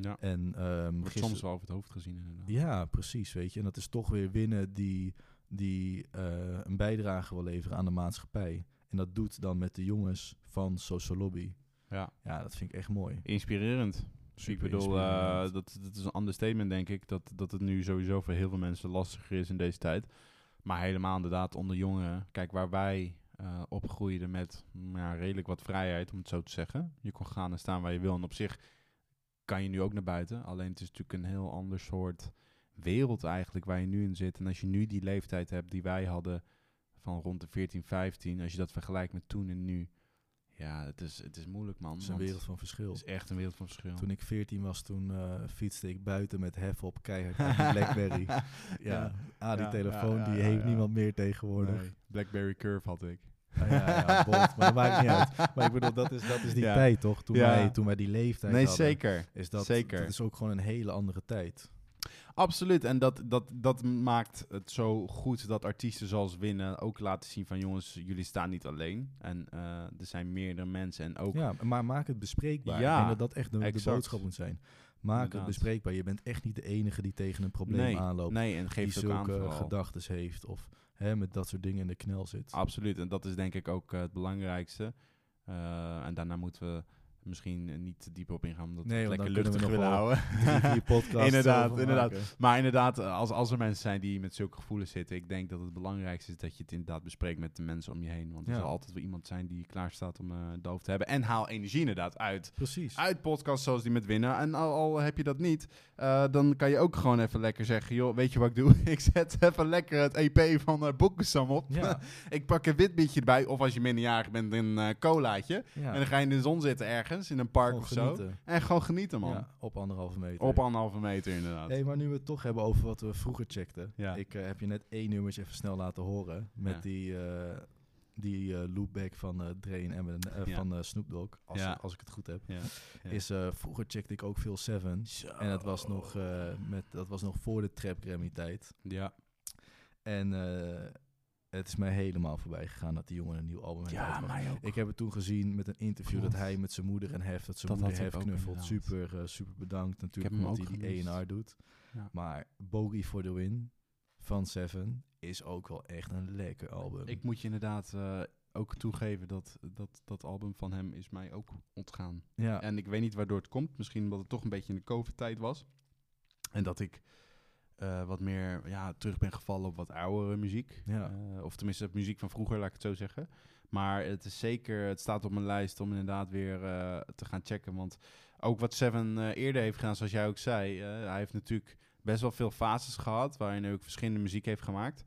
Ja. En Wordt gister- soms wel over het hoofd gezien, inderdaad. Ja, precies, weet je. En dat is toch weer winnen die, die eh, een bijdrage wil leveren aan de maatschappij. En dat doet dan met de jongens van Social Lobby. Ja. Ja, dat vind ik echt mooi. Inspirerend. Super ik bedoel, eh, dat, dat is een understatement, denk ik. Dat, dat het nu sowieso voor heel veel mensen lastiger is in deze tijd. Maar helemaal inderdaad onder jongeren. Kijk, waar wij eh, opgroeiden met ja, redelijk wat vrijheid, om het zo te zeggen. Je kon gaan en staan waar je wil. En op zich kan je nu ook naar buiten. Alleen het is natuurlijk een heel ander soort wereld eigenlijk waar je nu in zit. En als je nu die leeftijd hebt die wij hadden van rond de 14, 15. Als je dat vergelijkt met toen en nu. Ja, het is, het is moeilijk, man. Het is een wereld van verschil. Het is echt een wereld van verschil. Toen ik 14 was, toen eh, fietste ik buiten met hef op keihard die Blackberry. Ja, ah, die Ja, telefoon ja, die heeft niemand meer tegenwoordig. Nee, Blackberry Curve had ik. Ah, ja, ja, bot, maar dat maakt niet uit. Maar ik bedoel, dat is, dat is die tijd toch? Toen, wij, toen wij die leeftijd Nee, hadden. zeker. Is dat, Zeker. dat is ook gewoon een hele andere tijd. Absoluut. En dat, dat, dat maakt het zo goed dat artiesten zoals Winnen ook laten zien van jongens, jullie staan niet alleen. En eh, er zijn meerdere mensen en ook... Ja, maar maak het bespreekbaar. Ja, ik denk dat dat echt de, de boodschap moet zijn. Maak het bespreekbaar. Je bent echt niet de enige die tegen een probleem nee, aanloopt. nee, en geef die zulke gedachten heeft. Of hè, met dat soort dingen in de knel zit. Absoluut. En dat is denk ik ook eh, het belangrijkste. Eh, en daarna moeten we misschien eh, niet te diep op ingaan, omdat Nee, het lekker luchtig willen houden. Podcasts Inderdaad, inderdaad. maken. Maar inderdaad, eh, als, als er mensen zijn die met zulke gevoelens zitten, ik denk dat het belangrijkste is dat je het inderdaad bespreekt met de mensen om je heen. Want er Ja. zal altijd wel iemand zijn die klaar staat om eh doof te hebben. En haal energie inderdaad uit. Precies. Uit podcasts zoals die met winnen. En al, al heb je dat niet, dan kan je ook gewoon even lekker zeggen: joh, weet je wat ik doe? ik zet even lekker het EP van uh, Boekensam op. Ja, ik pak een wit biertje erbij. Of als je minderjarig bent, een eh, colaatje. ja. En dan ga je in de zon zitten ergens, in een park Gewoon of zo. En gewoon genieten, man. Ja, op anderhalve meter. Op anderhalve meter, inderdaad. Hey, maar nu we het toch hebben over wat we vroeger checkten. Ja. Ik eh, heb je net één nummertje even snel laten horen. Met Ja. die, eh, die eh, loopback van eh Dre en van Snoop Dogg. Als, Ja. als ik het goed heb. Is, vroeger checkte ik ook veel Seven. En dat was nog, met, dat was nog voor de trap Grammy tijd. Ja. En het is mij helemaal voorbij gegaan dat die jongen een nieuw album heeft Ja, uitgebracht. mij ook. Ik heb het toen gezien met een interview dat hij met zijn moeder en Hef, dat zijn Dat moeder Hef knuffelt. Super, eh, super bedankt natuurlijk, omdat hij die. A&R doet. Ja. Maar Bogey for the Win van Seven is ook wel echt een lekker album. Ik moet je inderdaad eh, ook toegeven dat, dat dat album van hem is mij ook ontgaan. ja, En ik weet niet waardoor het komt. Misschien omdat het toch een beetje in de COVID-tijd was. En dat ik eh, wat meer ja, terug ben gevallen op wat oudere muziek. Ja. Eh, of tenminste muziek van vroeger, laat ik het zo zeggen. Maar het is zeker, het staat op mijn lijst om inderdaad weer eh, te gaan checken. Want ook wat Seven eerder heeft gedaan, zoals jij ook zei. hij heeft natuurlijk best wel veel fases gehad, waarin hij ook verschillende muziek heeft gemaakt.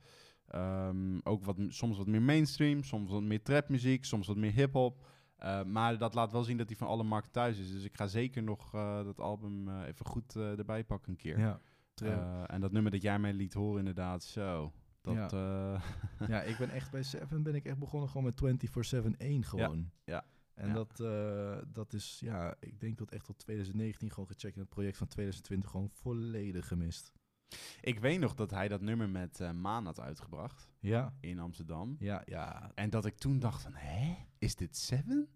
Ehm, ook wat, soms wat meer mainstream, soms wat meer trapmuziek, soms wat meer hip-hop. Maar dat laat wel zien dat hij van alle markten thuis is. Dus ik ga zeker nog dat album even goed erbij pakken een keer. ja. Eh, en dat nummer dat jij mij liet horen, inderdaad, zo. Dat, Ja. eh, ja, ik ben echt bij Seven ben ik echt begonnen gewoon met 24-7-1 gewoon. ja, En ja. Dat, eh, dat is, ja, ik denk dat echt tot 2019 gewoon gecheckt en het project van 2020 gewoon volledig gemist. ik weet nog dat hij dat nummer met eh, Maan had uitgebracht Ja, in Amsterdam. ja, ja. En dat ik toen dacht van, hè, is dit Seven?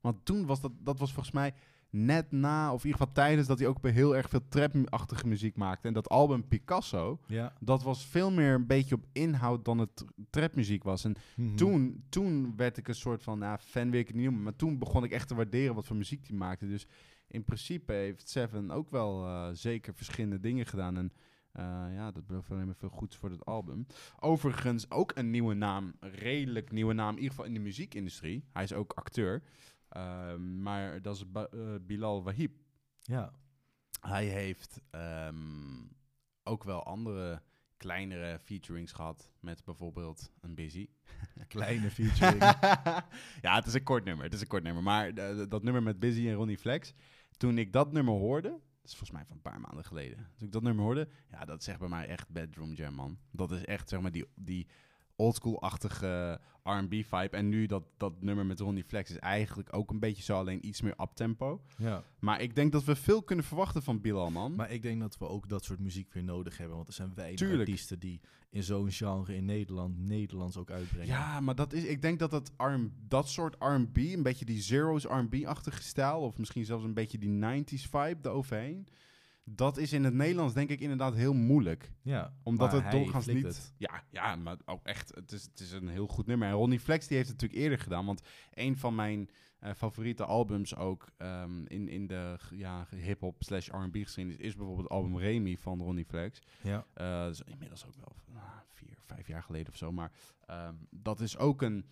Want toen was dat, dat was volgens mij net na, of in ieder geval tijdens dat hij ook heel erg veel trap-achtige muziek maakte. En dat album Picasso, Ja. dat was veel meer een beetje op inhoud dan het trapmuziek was. En Mhm. toen, toen werd ik een soort van, nou, fan wil ik het niet noemen, maar toen begon ik echt te waarderen wat voor muziek hij maakte. Dus in principe heeft Seven ook wel eh, zeker verschillende dingen gedaan. En eh, ja, dat belooft alleen maar veel goeds voor het album. Overigens ook een nieuwe naam, redelijk nieuwe naam, in ieder geval in de muziekindustrie. Hij is ook acteur. Ehm, maar dat is Ba- eh, Bilal Wahib. Ja, Hij heeft ehm, ook wel andere kleinere featurings gehad met bijvoorbeeld een Busy. Kleine featuring. ja, het is een kort nummer. Het is een kort nummer. Maar eh, dat nummer met Busy en Ronnie Flex, toen ik dat nummer hoorde, dat is volgens mij van een paar maanden geleden. Toen ik dat nummer hoorde, ja, dat echt bij mij echt bedroom jam, man. Dat is echt, zeg maar, die, die oldschool-achtige R&B vibe. En nu dat, dat nummer met Ronnie Flex is eigenlijk ook een beetje zo, alleen iets meer uptempo. ja. Maar ik denk dat we veel kunnen verwachten van Bilal, man. Maar ik denk dat we ook dat soort muziek weer nodig hebben. Want er zijn weinig Tuurlijk. artiesten die in zo'n genre in Nederland Nederlands ook uitbrengen. Ja, maar dat is, ik denk dat dat, R dat soort R&B, een beetje die Zero's R&B-achtige stijl, of misschien zelfs een beetje die 90s vibe eroverheen, dat is in het Nederlands denk ik inderdaad heel moeilijk. ja Omdat het doorgaans niet... het. Ja, ja, maar ook echt, het is, het is een heel goed nummer. En Ronnie Flex die heeft het natuurlijk eerder gedaan, want een van mijn eh, favoriete albums ook ehm, in, in de ja, hip-hop slash R&B geschiedenis is bijvoorbeeld het album Remy van Ronnie Flex. Ja. Eh, dat is inmiddels ook wel ah, vier, vijf jaar geleden of zo. Maar ehm, dat is ook een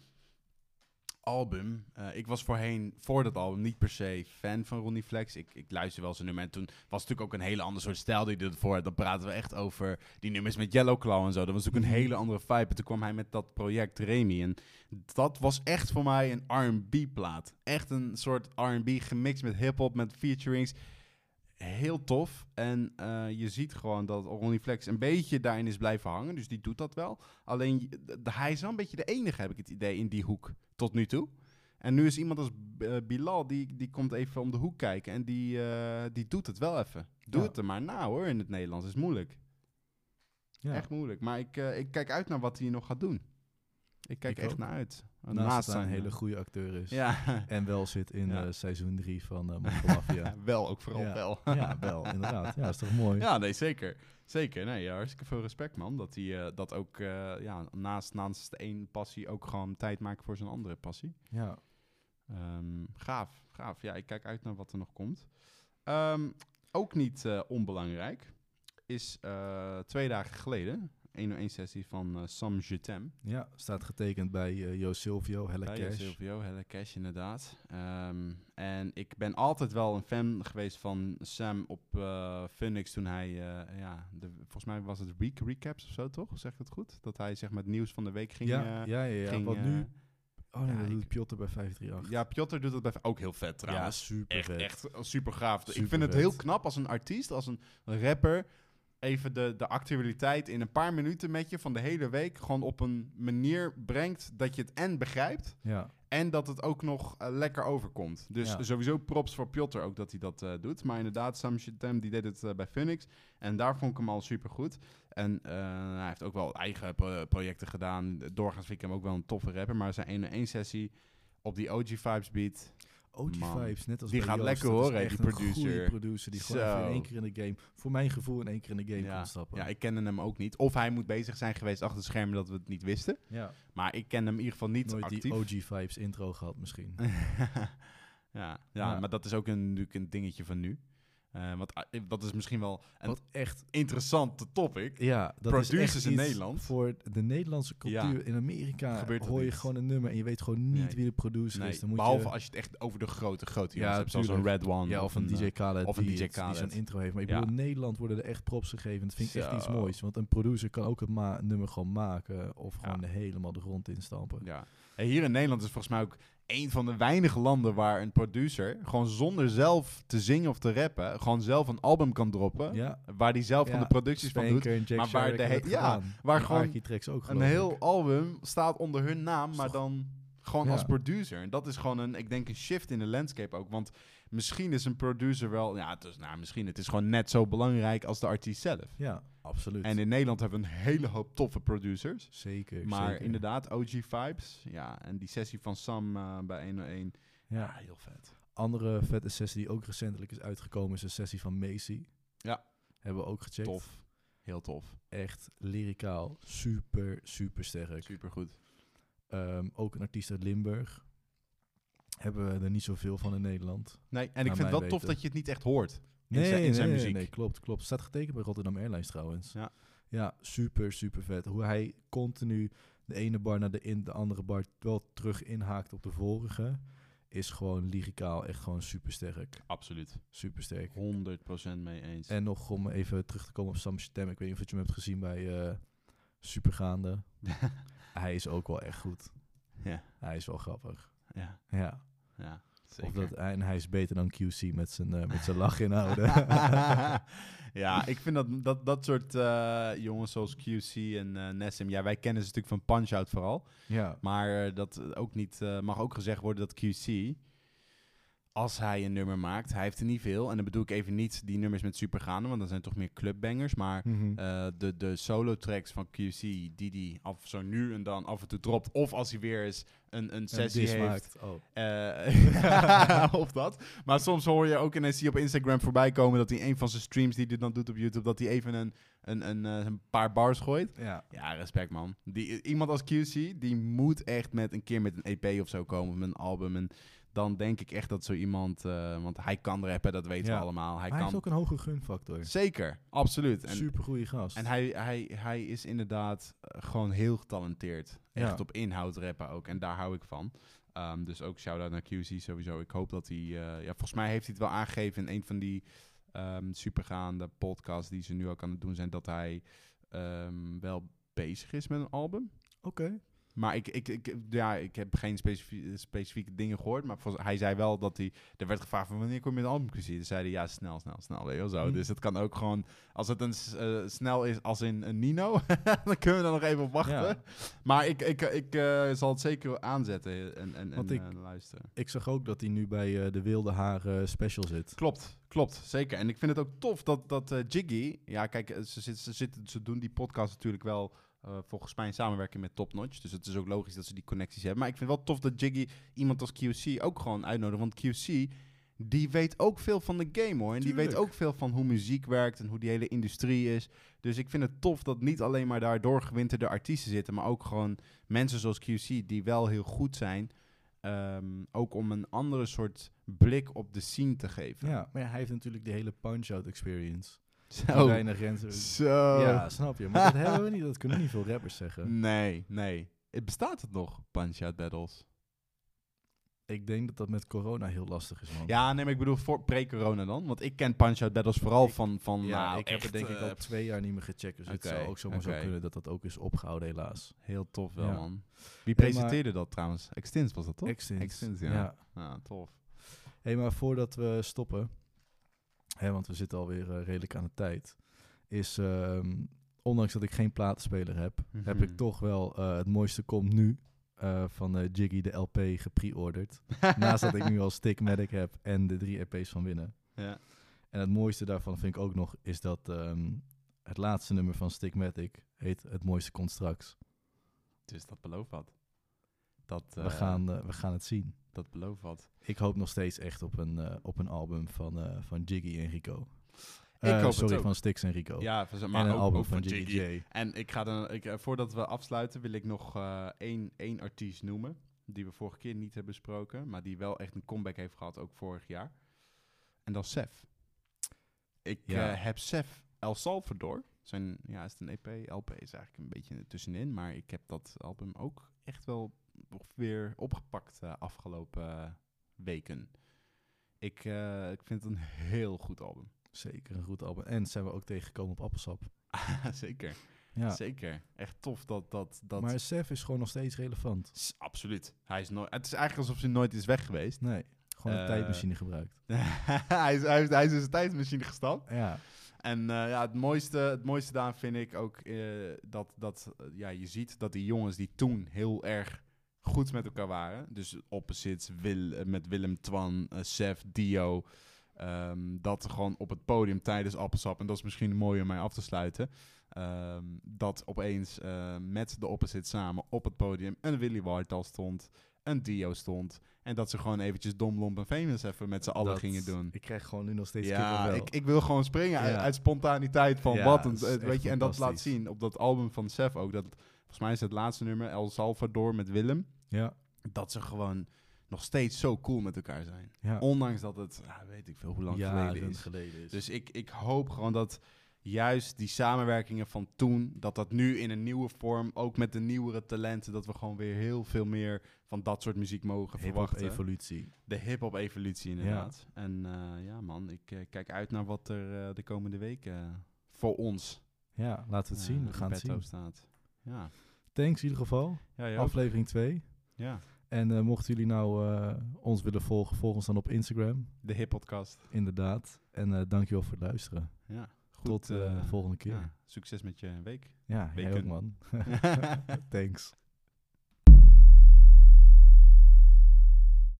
album. Eh, ik was voorheen, voor dat album, niet per se fan van Ronnie Flex. Ik, ik luister wel zijn nummer. En toen was het natuurlijk ook een hele andere soort stijl die hij ervoor had. Dan praten we echt over die nummers met Yellow Claw en zo. Dat was natuurlijk een Mhm. hele andere vibe. En toen kwam hij met dat project Remy. En dat was echt voor mij een R&B-plaat. Echt een soort R&B gemixt met hip-hop, met featurings heel tof. En eh, je ziet gewoon dat Ronnie Flex een beetje daarin is blijven hangen. Dus die doet dat wel. Alleen hij is wel een beetje de enige, heb ik het idee, in die hoek tot nu toe. En nu is iemand als eh, Bilal, die, die komt even om de hoek kijken. En die, eh, die doet het wel even. Doe Ja. het er maar na hoor, in het Nederlands. is moeilijk. ja. Echt moeilijk. Maar ik, ik kijk uit naar wat hij nog gaat doen. Ik kijk Ik echt ook. naar uit. Naast, een zijn, hele goede acteur is. Ja. En wel zit in Ja. eh, seizoen 3 van uh, Mafia. wel, ook vooral Ja. wel. ja, wel, inderdaad. Ja, is toch mooi? Ja, nee, zeker. Zeker. Nee, ja, hartstikke veel respect, man. Dat hij eh, dat ook eh, ja, naast, naast de één passie ook gewoon tijd maakt voor zijn andere passie. Ja. Ehm, gaaf, gaaf. Ja, ik kijk uit naar wat er nog komt. Ehm, ook niet eh, onbelangrijk is eh, twee dagen geleden 101 sessie van eh, Sam T'aime. Ja, staat getekend bij eh Jo Silvio, Helle Bij Cash. Silvio, Helle Cash inderdaad. Ehm, en ik ben altijd wel een fan geweest van Sam op eh Phoenix toen hij, ja, de, volgens mij was het week recaps of zo toch? Zeg ik het goed? Dat hij zeg maar het nieuws van de week ging... ja, ja, ja, ja. ging, wat nu? Oh nee, ja, dat ik- doet Piotr bij 538. Ja, Piotr doet dat bij ook heel vet ja trouwens. super echt, vet. echt super gaaf. ik vind het heel knap als een artiest, als een rapper, even de, de actualiteit in een paar minuten met je van de hele week gewoon op een manier brengt dat je het en begrijpt Ja, en dat het ook nog eh, lekker overkomt. Dus Ja. sowieso props voor Piotr ook dat hij dat eh, doet. Maar inderdaad, Sam Shitem die deed het eh, bij Phoenix en daar vond ik hem al super goed. En hij heeft ook wel eigen pro- projecten gedaan. Doorgaans vind ik hem ook wel een toffe rapper, maar zijn 1 1 sessie op die OG Vibes beat. OG Man, Vibes, net als die gaat Joost, lekker horen, echt die een producer. producer die gewoon in één keer in de game, voor mijn gevoel in één keer in de game Ja. kan stappen. Ja, ik kende hem ook niet. Of hij moet bezig zijn geweest achter de schermen dat we het niet wisten. ja. Maar ik ken hem in ieder geval niet nooit actief. die OG Vibes intro gehad misschien. ja, ja, Ja. maar dat is ook een, natuurlijk een dingetje van nu. Eh, want ah, dat is misschien wel een Wat echt, interessante topic. ja, dat Producers is echt in Nederland. Voor de Nederlandse cultuur Ja. in Amerika Gebeurt hoor je niet. gewoon een nummer en je weet gewoon niet Nee. wie de producer Nee, is. Dan moet behalve je, als je het echt over de grote, grote Ja, hebt, zoals een. Red One. ja, of een eh, DJ Khaled of een die, DJ Khaled. zo'n intro heeft. Maar ik bedoel, in Nederland worden er echt props gegeven. Dat vind ik echt iets moois. Want een producer kan ook het nummer gewoon maken of gewoon helemaal de grond instampen. Ja. Hey, hier in Nederland is volgens mij ook een van de weinige landen waar een producer gewoon zonder zelf te zingen of te rappen, gewoon zelf een album kan droppen. Ja, Waar die zelf van de producties van doet. Maar waar de ja, waar En gewoon ook Een heel ik. album staat onder hun naam, maar dan gewoon Ja. als producer. En dat is gewoon een, ik denk, een shift in de landscape ook. Want misschien is een producer wel, ja, het is, nou, misschien, het is gewoon net zo belangrijk als de artiest zelf. Ja, absoluut. En in Nederland hebben we een hele hoop toffe producers. zeker, Maar zeker. inderdaad, OG Vibes. Ja, en die sessie van Sam eh, bij 101. Ja, Ja. heel vet. Andere vette sessie die ook recentelijk is uitgekomen is een sessie van Macy. Ja. Hebben we ook gecheckt. Tof. Heel tof. Echt lyricaal super, super sterk. Supergoed. Ehm, ook een artiest uit Limburg. Hebben we er niet zoveel van in Nederland. Nee, en ik vind het wel tof dat je het niet echt hoort. In Nee, zijn- in nee, zijn nee, muziek. Nee, klopt, klopt. Staat getekend bij Rotterdam Airlines trouwens. Ja. Ja, super, super vet. Hoe hij continu de ene bar naar de, in, de andere bar wel terug inhaakt op de vorige. is gewoon lyricaal echt gewoon super sterk. Absoluut. Super sterk. 100% mee eens. En nog om even terug te komen op Sam Stem. Ik weet niet of je hem hebt gezien bij eh, Supergaande. Hij is ook wel echt goed. ja, Hij is wel grappig. ja, Ja. ja. Of dat, en hij is beter dan QC met zijn, eh, met zijn lach inhouden. ja, ik vind dat dat, dat soort eh, jongens zoals QC en eh Nessim, ja, wij kennen ze natuurlijk van Punch-Out vooral. ja. Maar dat ook niet, mag ook gezegd worden dat QC, als hij een nummer maakt, hij heeft er niet veel. En dan bedoel ik even niet die nummers met supergaande, want dat zijn toch meer clubbangers. Maar Mhm. de, de solo tracks van QC, die die af, zo nu en dan af en toe dropt. Of als hij weer eens een, een sessie heeft. Oh. Eh, of dat. Maar soms hoor je ook ineens die op Instagram voorbij komen dat hij een van zijn streams die hij dan doet op YouTube, dat hij even een, een, een, eh, een paar bars gooit. Ja. Ja, respect man. Die, iemand als QC, die moet echt met een keer met een EP of zo komen, of met een album. En dan denk ik echt dat zo iemand, eh, want hij kan rappen, dat weten Ja. we allemaal. Hij kan heeft ook een hoge gunfactor. zeker, absoluut. En, Super goede gast. en hij, hij, hij is inderdaad eh, gewoon heel getalenteerd. Ja. Echt op inhoud rappen ook. En daar hou ik van. Ehm, dus ook shout-out naar QC sowieso. Ik hoop dat hij... eh, ja, volgens mij heeft hij het wel aangegeven in een van die ehm, supergaande podcasts die ze nu ook aan het doen zijn, dat hij ehm, wel bezig is met een album. Oké. Maar ik, ik, ik, ja, ik heb geen specifie- specifieke dingen gehoord. Maar volgens- hij zei wel dat hij... Er werd gevraagd van wanneer kom je met een album precies? Dus zei hij ja, snel, snel, snel. Weet je zo. Mhm. Dus het kan ook gewoon... Als het een eh, snel is als in een Nino... dan kunnen we er nog even op wachten. Ja. Maar ik, ik, ik eh, zal het zeker aanzetten en, en, Want en ik- eh, luisteren. Ik zag ook dat hij nu bij de Wilde Haar special zit. Klopt, klopt, zeker. En ik vind het ook tof dat, dat Jiggy... Ja, kijk, ze, ze, ze doen die podcast natuurlijk wel... eh, volgens mij in samenwerking met Top Notch. Dus het is ook logisch dat ze die connecties hebben. Maar ik vind wel tof dat Jiggy iemand als QC ook gewoon uitnodigt. Want QC, die weet ook veel van de game hoor. En die weet ook veel van hoe muziek werkt en hoe die hele industrie is. Dus ik vind het tof dat niet alleen maar daar doorgewinterde artiesten zitten. Maar ook gewoon mensen zoals QC die wel heel goed zijn. ehm, ook om een andere soort blik op de scene te geven. Ja, maar ja, hij heeft natuurlijk de hele punch-out experience. Zo. Weinig grenzen. Zo. Ja, snap je. Maar dat hebben we niet. Dat kunnen niet veel rappers zeggen. Nee, nee. Het bestaat het nog, Punch-Out Battles? Ik denk dat dat met corona heel lastig is, man. Ja, nee, maar ik bedoel voor pre-corona dan. Want ik ken Punch-Out Battles vooral Ik- van, van Ja, nou, ik heb het denk ik eh, al twee jaar niet meer gecheckt. Dus het zou ook zomaar zo kunnen dat dat ook is opgehouden, helaas. Heel tof wel, Ja. man. Wie Hey, presenteerde dat trouwens? Extins was dat toch? Extins. Extins, ja. ja. Ja, tof. hey, maar voordat we stoppen, hè, want we zitten alweer eh, redelijk aan de tijd, is, ehm, ondanks dat ik geen platenspeler heb, heb ik Mhm. toch wel eh, het mooiste komt nu eh, van Jiggy de LP gepre-orderd. Naast dat ik nu al Stickmatic heb en de drie EP's van Winnen. Ja. En het mooiste daarvan vind ik ook nog, is dat ehm, het laatste nummer van Stickmatic heet Het mooiste komt straks. Dus dat belooft wat. Dat, we, gaan, we gaan het zien. Dat belooft wat. Ik hoop nog steeds echt op een, eh, op een album van, eh, van Jiggy en Rico. Ik Eh, hoop sorry, van Stix en Rico. Ja, en maar een ook, album ook van van Jiggy. En ik ga dan, ik, voordat we afsluiten, wil ik nog één, één artiest noemen. Die we vorige keer niet hebben besproken. Maar die wel echt een comeback heeft gehad, ook vorig jaar. En dat is Sef. Ik Ja. heb Sef El Salvador. Zijn, ja, is het een EP? LP is eigenlijk een beetje tussenin. Maar ik heb dat album ook echt wel weer opgepakt uh, afgelopen uh, weken. Ik, uh, ik vind het een heel goed album. Zeker een goed album. En zijn we ook tegengekomen op Appelsap. Zeker. Ja. Zeker. Echt tof dat... dat, dat Maar Sef is gewoon nog steeds relevant. S absoluut. Hij is nooit. Het is eigenlijk alsof hij nooit is weg geweest. Nee, gewoon een Uh, tijdmachine gebruikt. hij, is, hij, is, hij is in zijn tijdmachine gestapt. Ja, En uh, ja, het mooiste, het mooiste daar vind ik ook uh, dat, dat ja, je ziet dat die jongens die toen heel erg goed met elkaar waren. Dus opposites, Wil, met Willem Twan, uh, Sef, Dio. Um, dat gewoon op het podium tijdens Appelsap, en dat is misschien mooi om mij af te sluiten. Um, dat opeens uh, met de opposite samen op het podium een Willy Wartal stond, een Dio stond. En dat ze gewoon eventjes Dom, Lomp en Famous even met z'n allen gingen doen. Ik krijg gewoon nu nog steeds Ja, ik, ik wil gewoon springen uit, Ja. uit spontaniteit van Ja, wat. Een, eh, weet je, en dat laat zien op dat album van Sef ook. Dat, volgens mij is het laatste nummer, El Salvador met Willem. Ja, Dat ze gewoon nog steeds zo cool met elkaar zijn. ja. Ondanks dat het, ja, weet ik veel hoe lang geleden is. geleden is. Dus ik, ik hoop gewoon dat... juist die samenwerkingen van toen, dat dat nu in een nieuwe vorm, ook met de nieuwere talenten, dat we gewoon weer heel veel meer van dat soort muziek mogen Hip-hop verwachten. evolutie. De hip-hop evolutie inderdaad. En eh, ja man, ik eh, kijk uit naar wat er eh, de komende weken voor ons Ja, laten we het zien. We gaan het zien. staat. Ja, Thanks in ieder geval. ja? Aflevering 2. Ja. En eh, mochten jullie nou eh, ons willen volgen, volg ons dan op Instagram. de hip-podcast. Inderdaad. En eh dankjewel voor het luisteren. Ja, goed. Tot de volgende keer. ja, succes met je week. Ja, jij ook man. Thanks.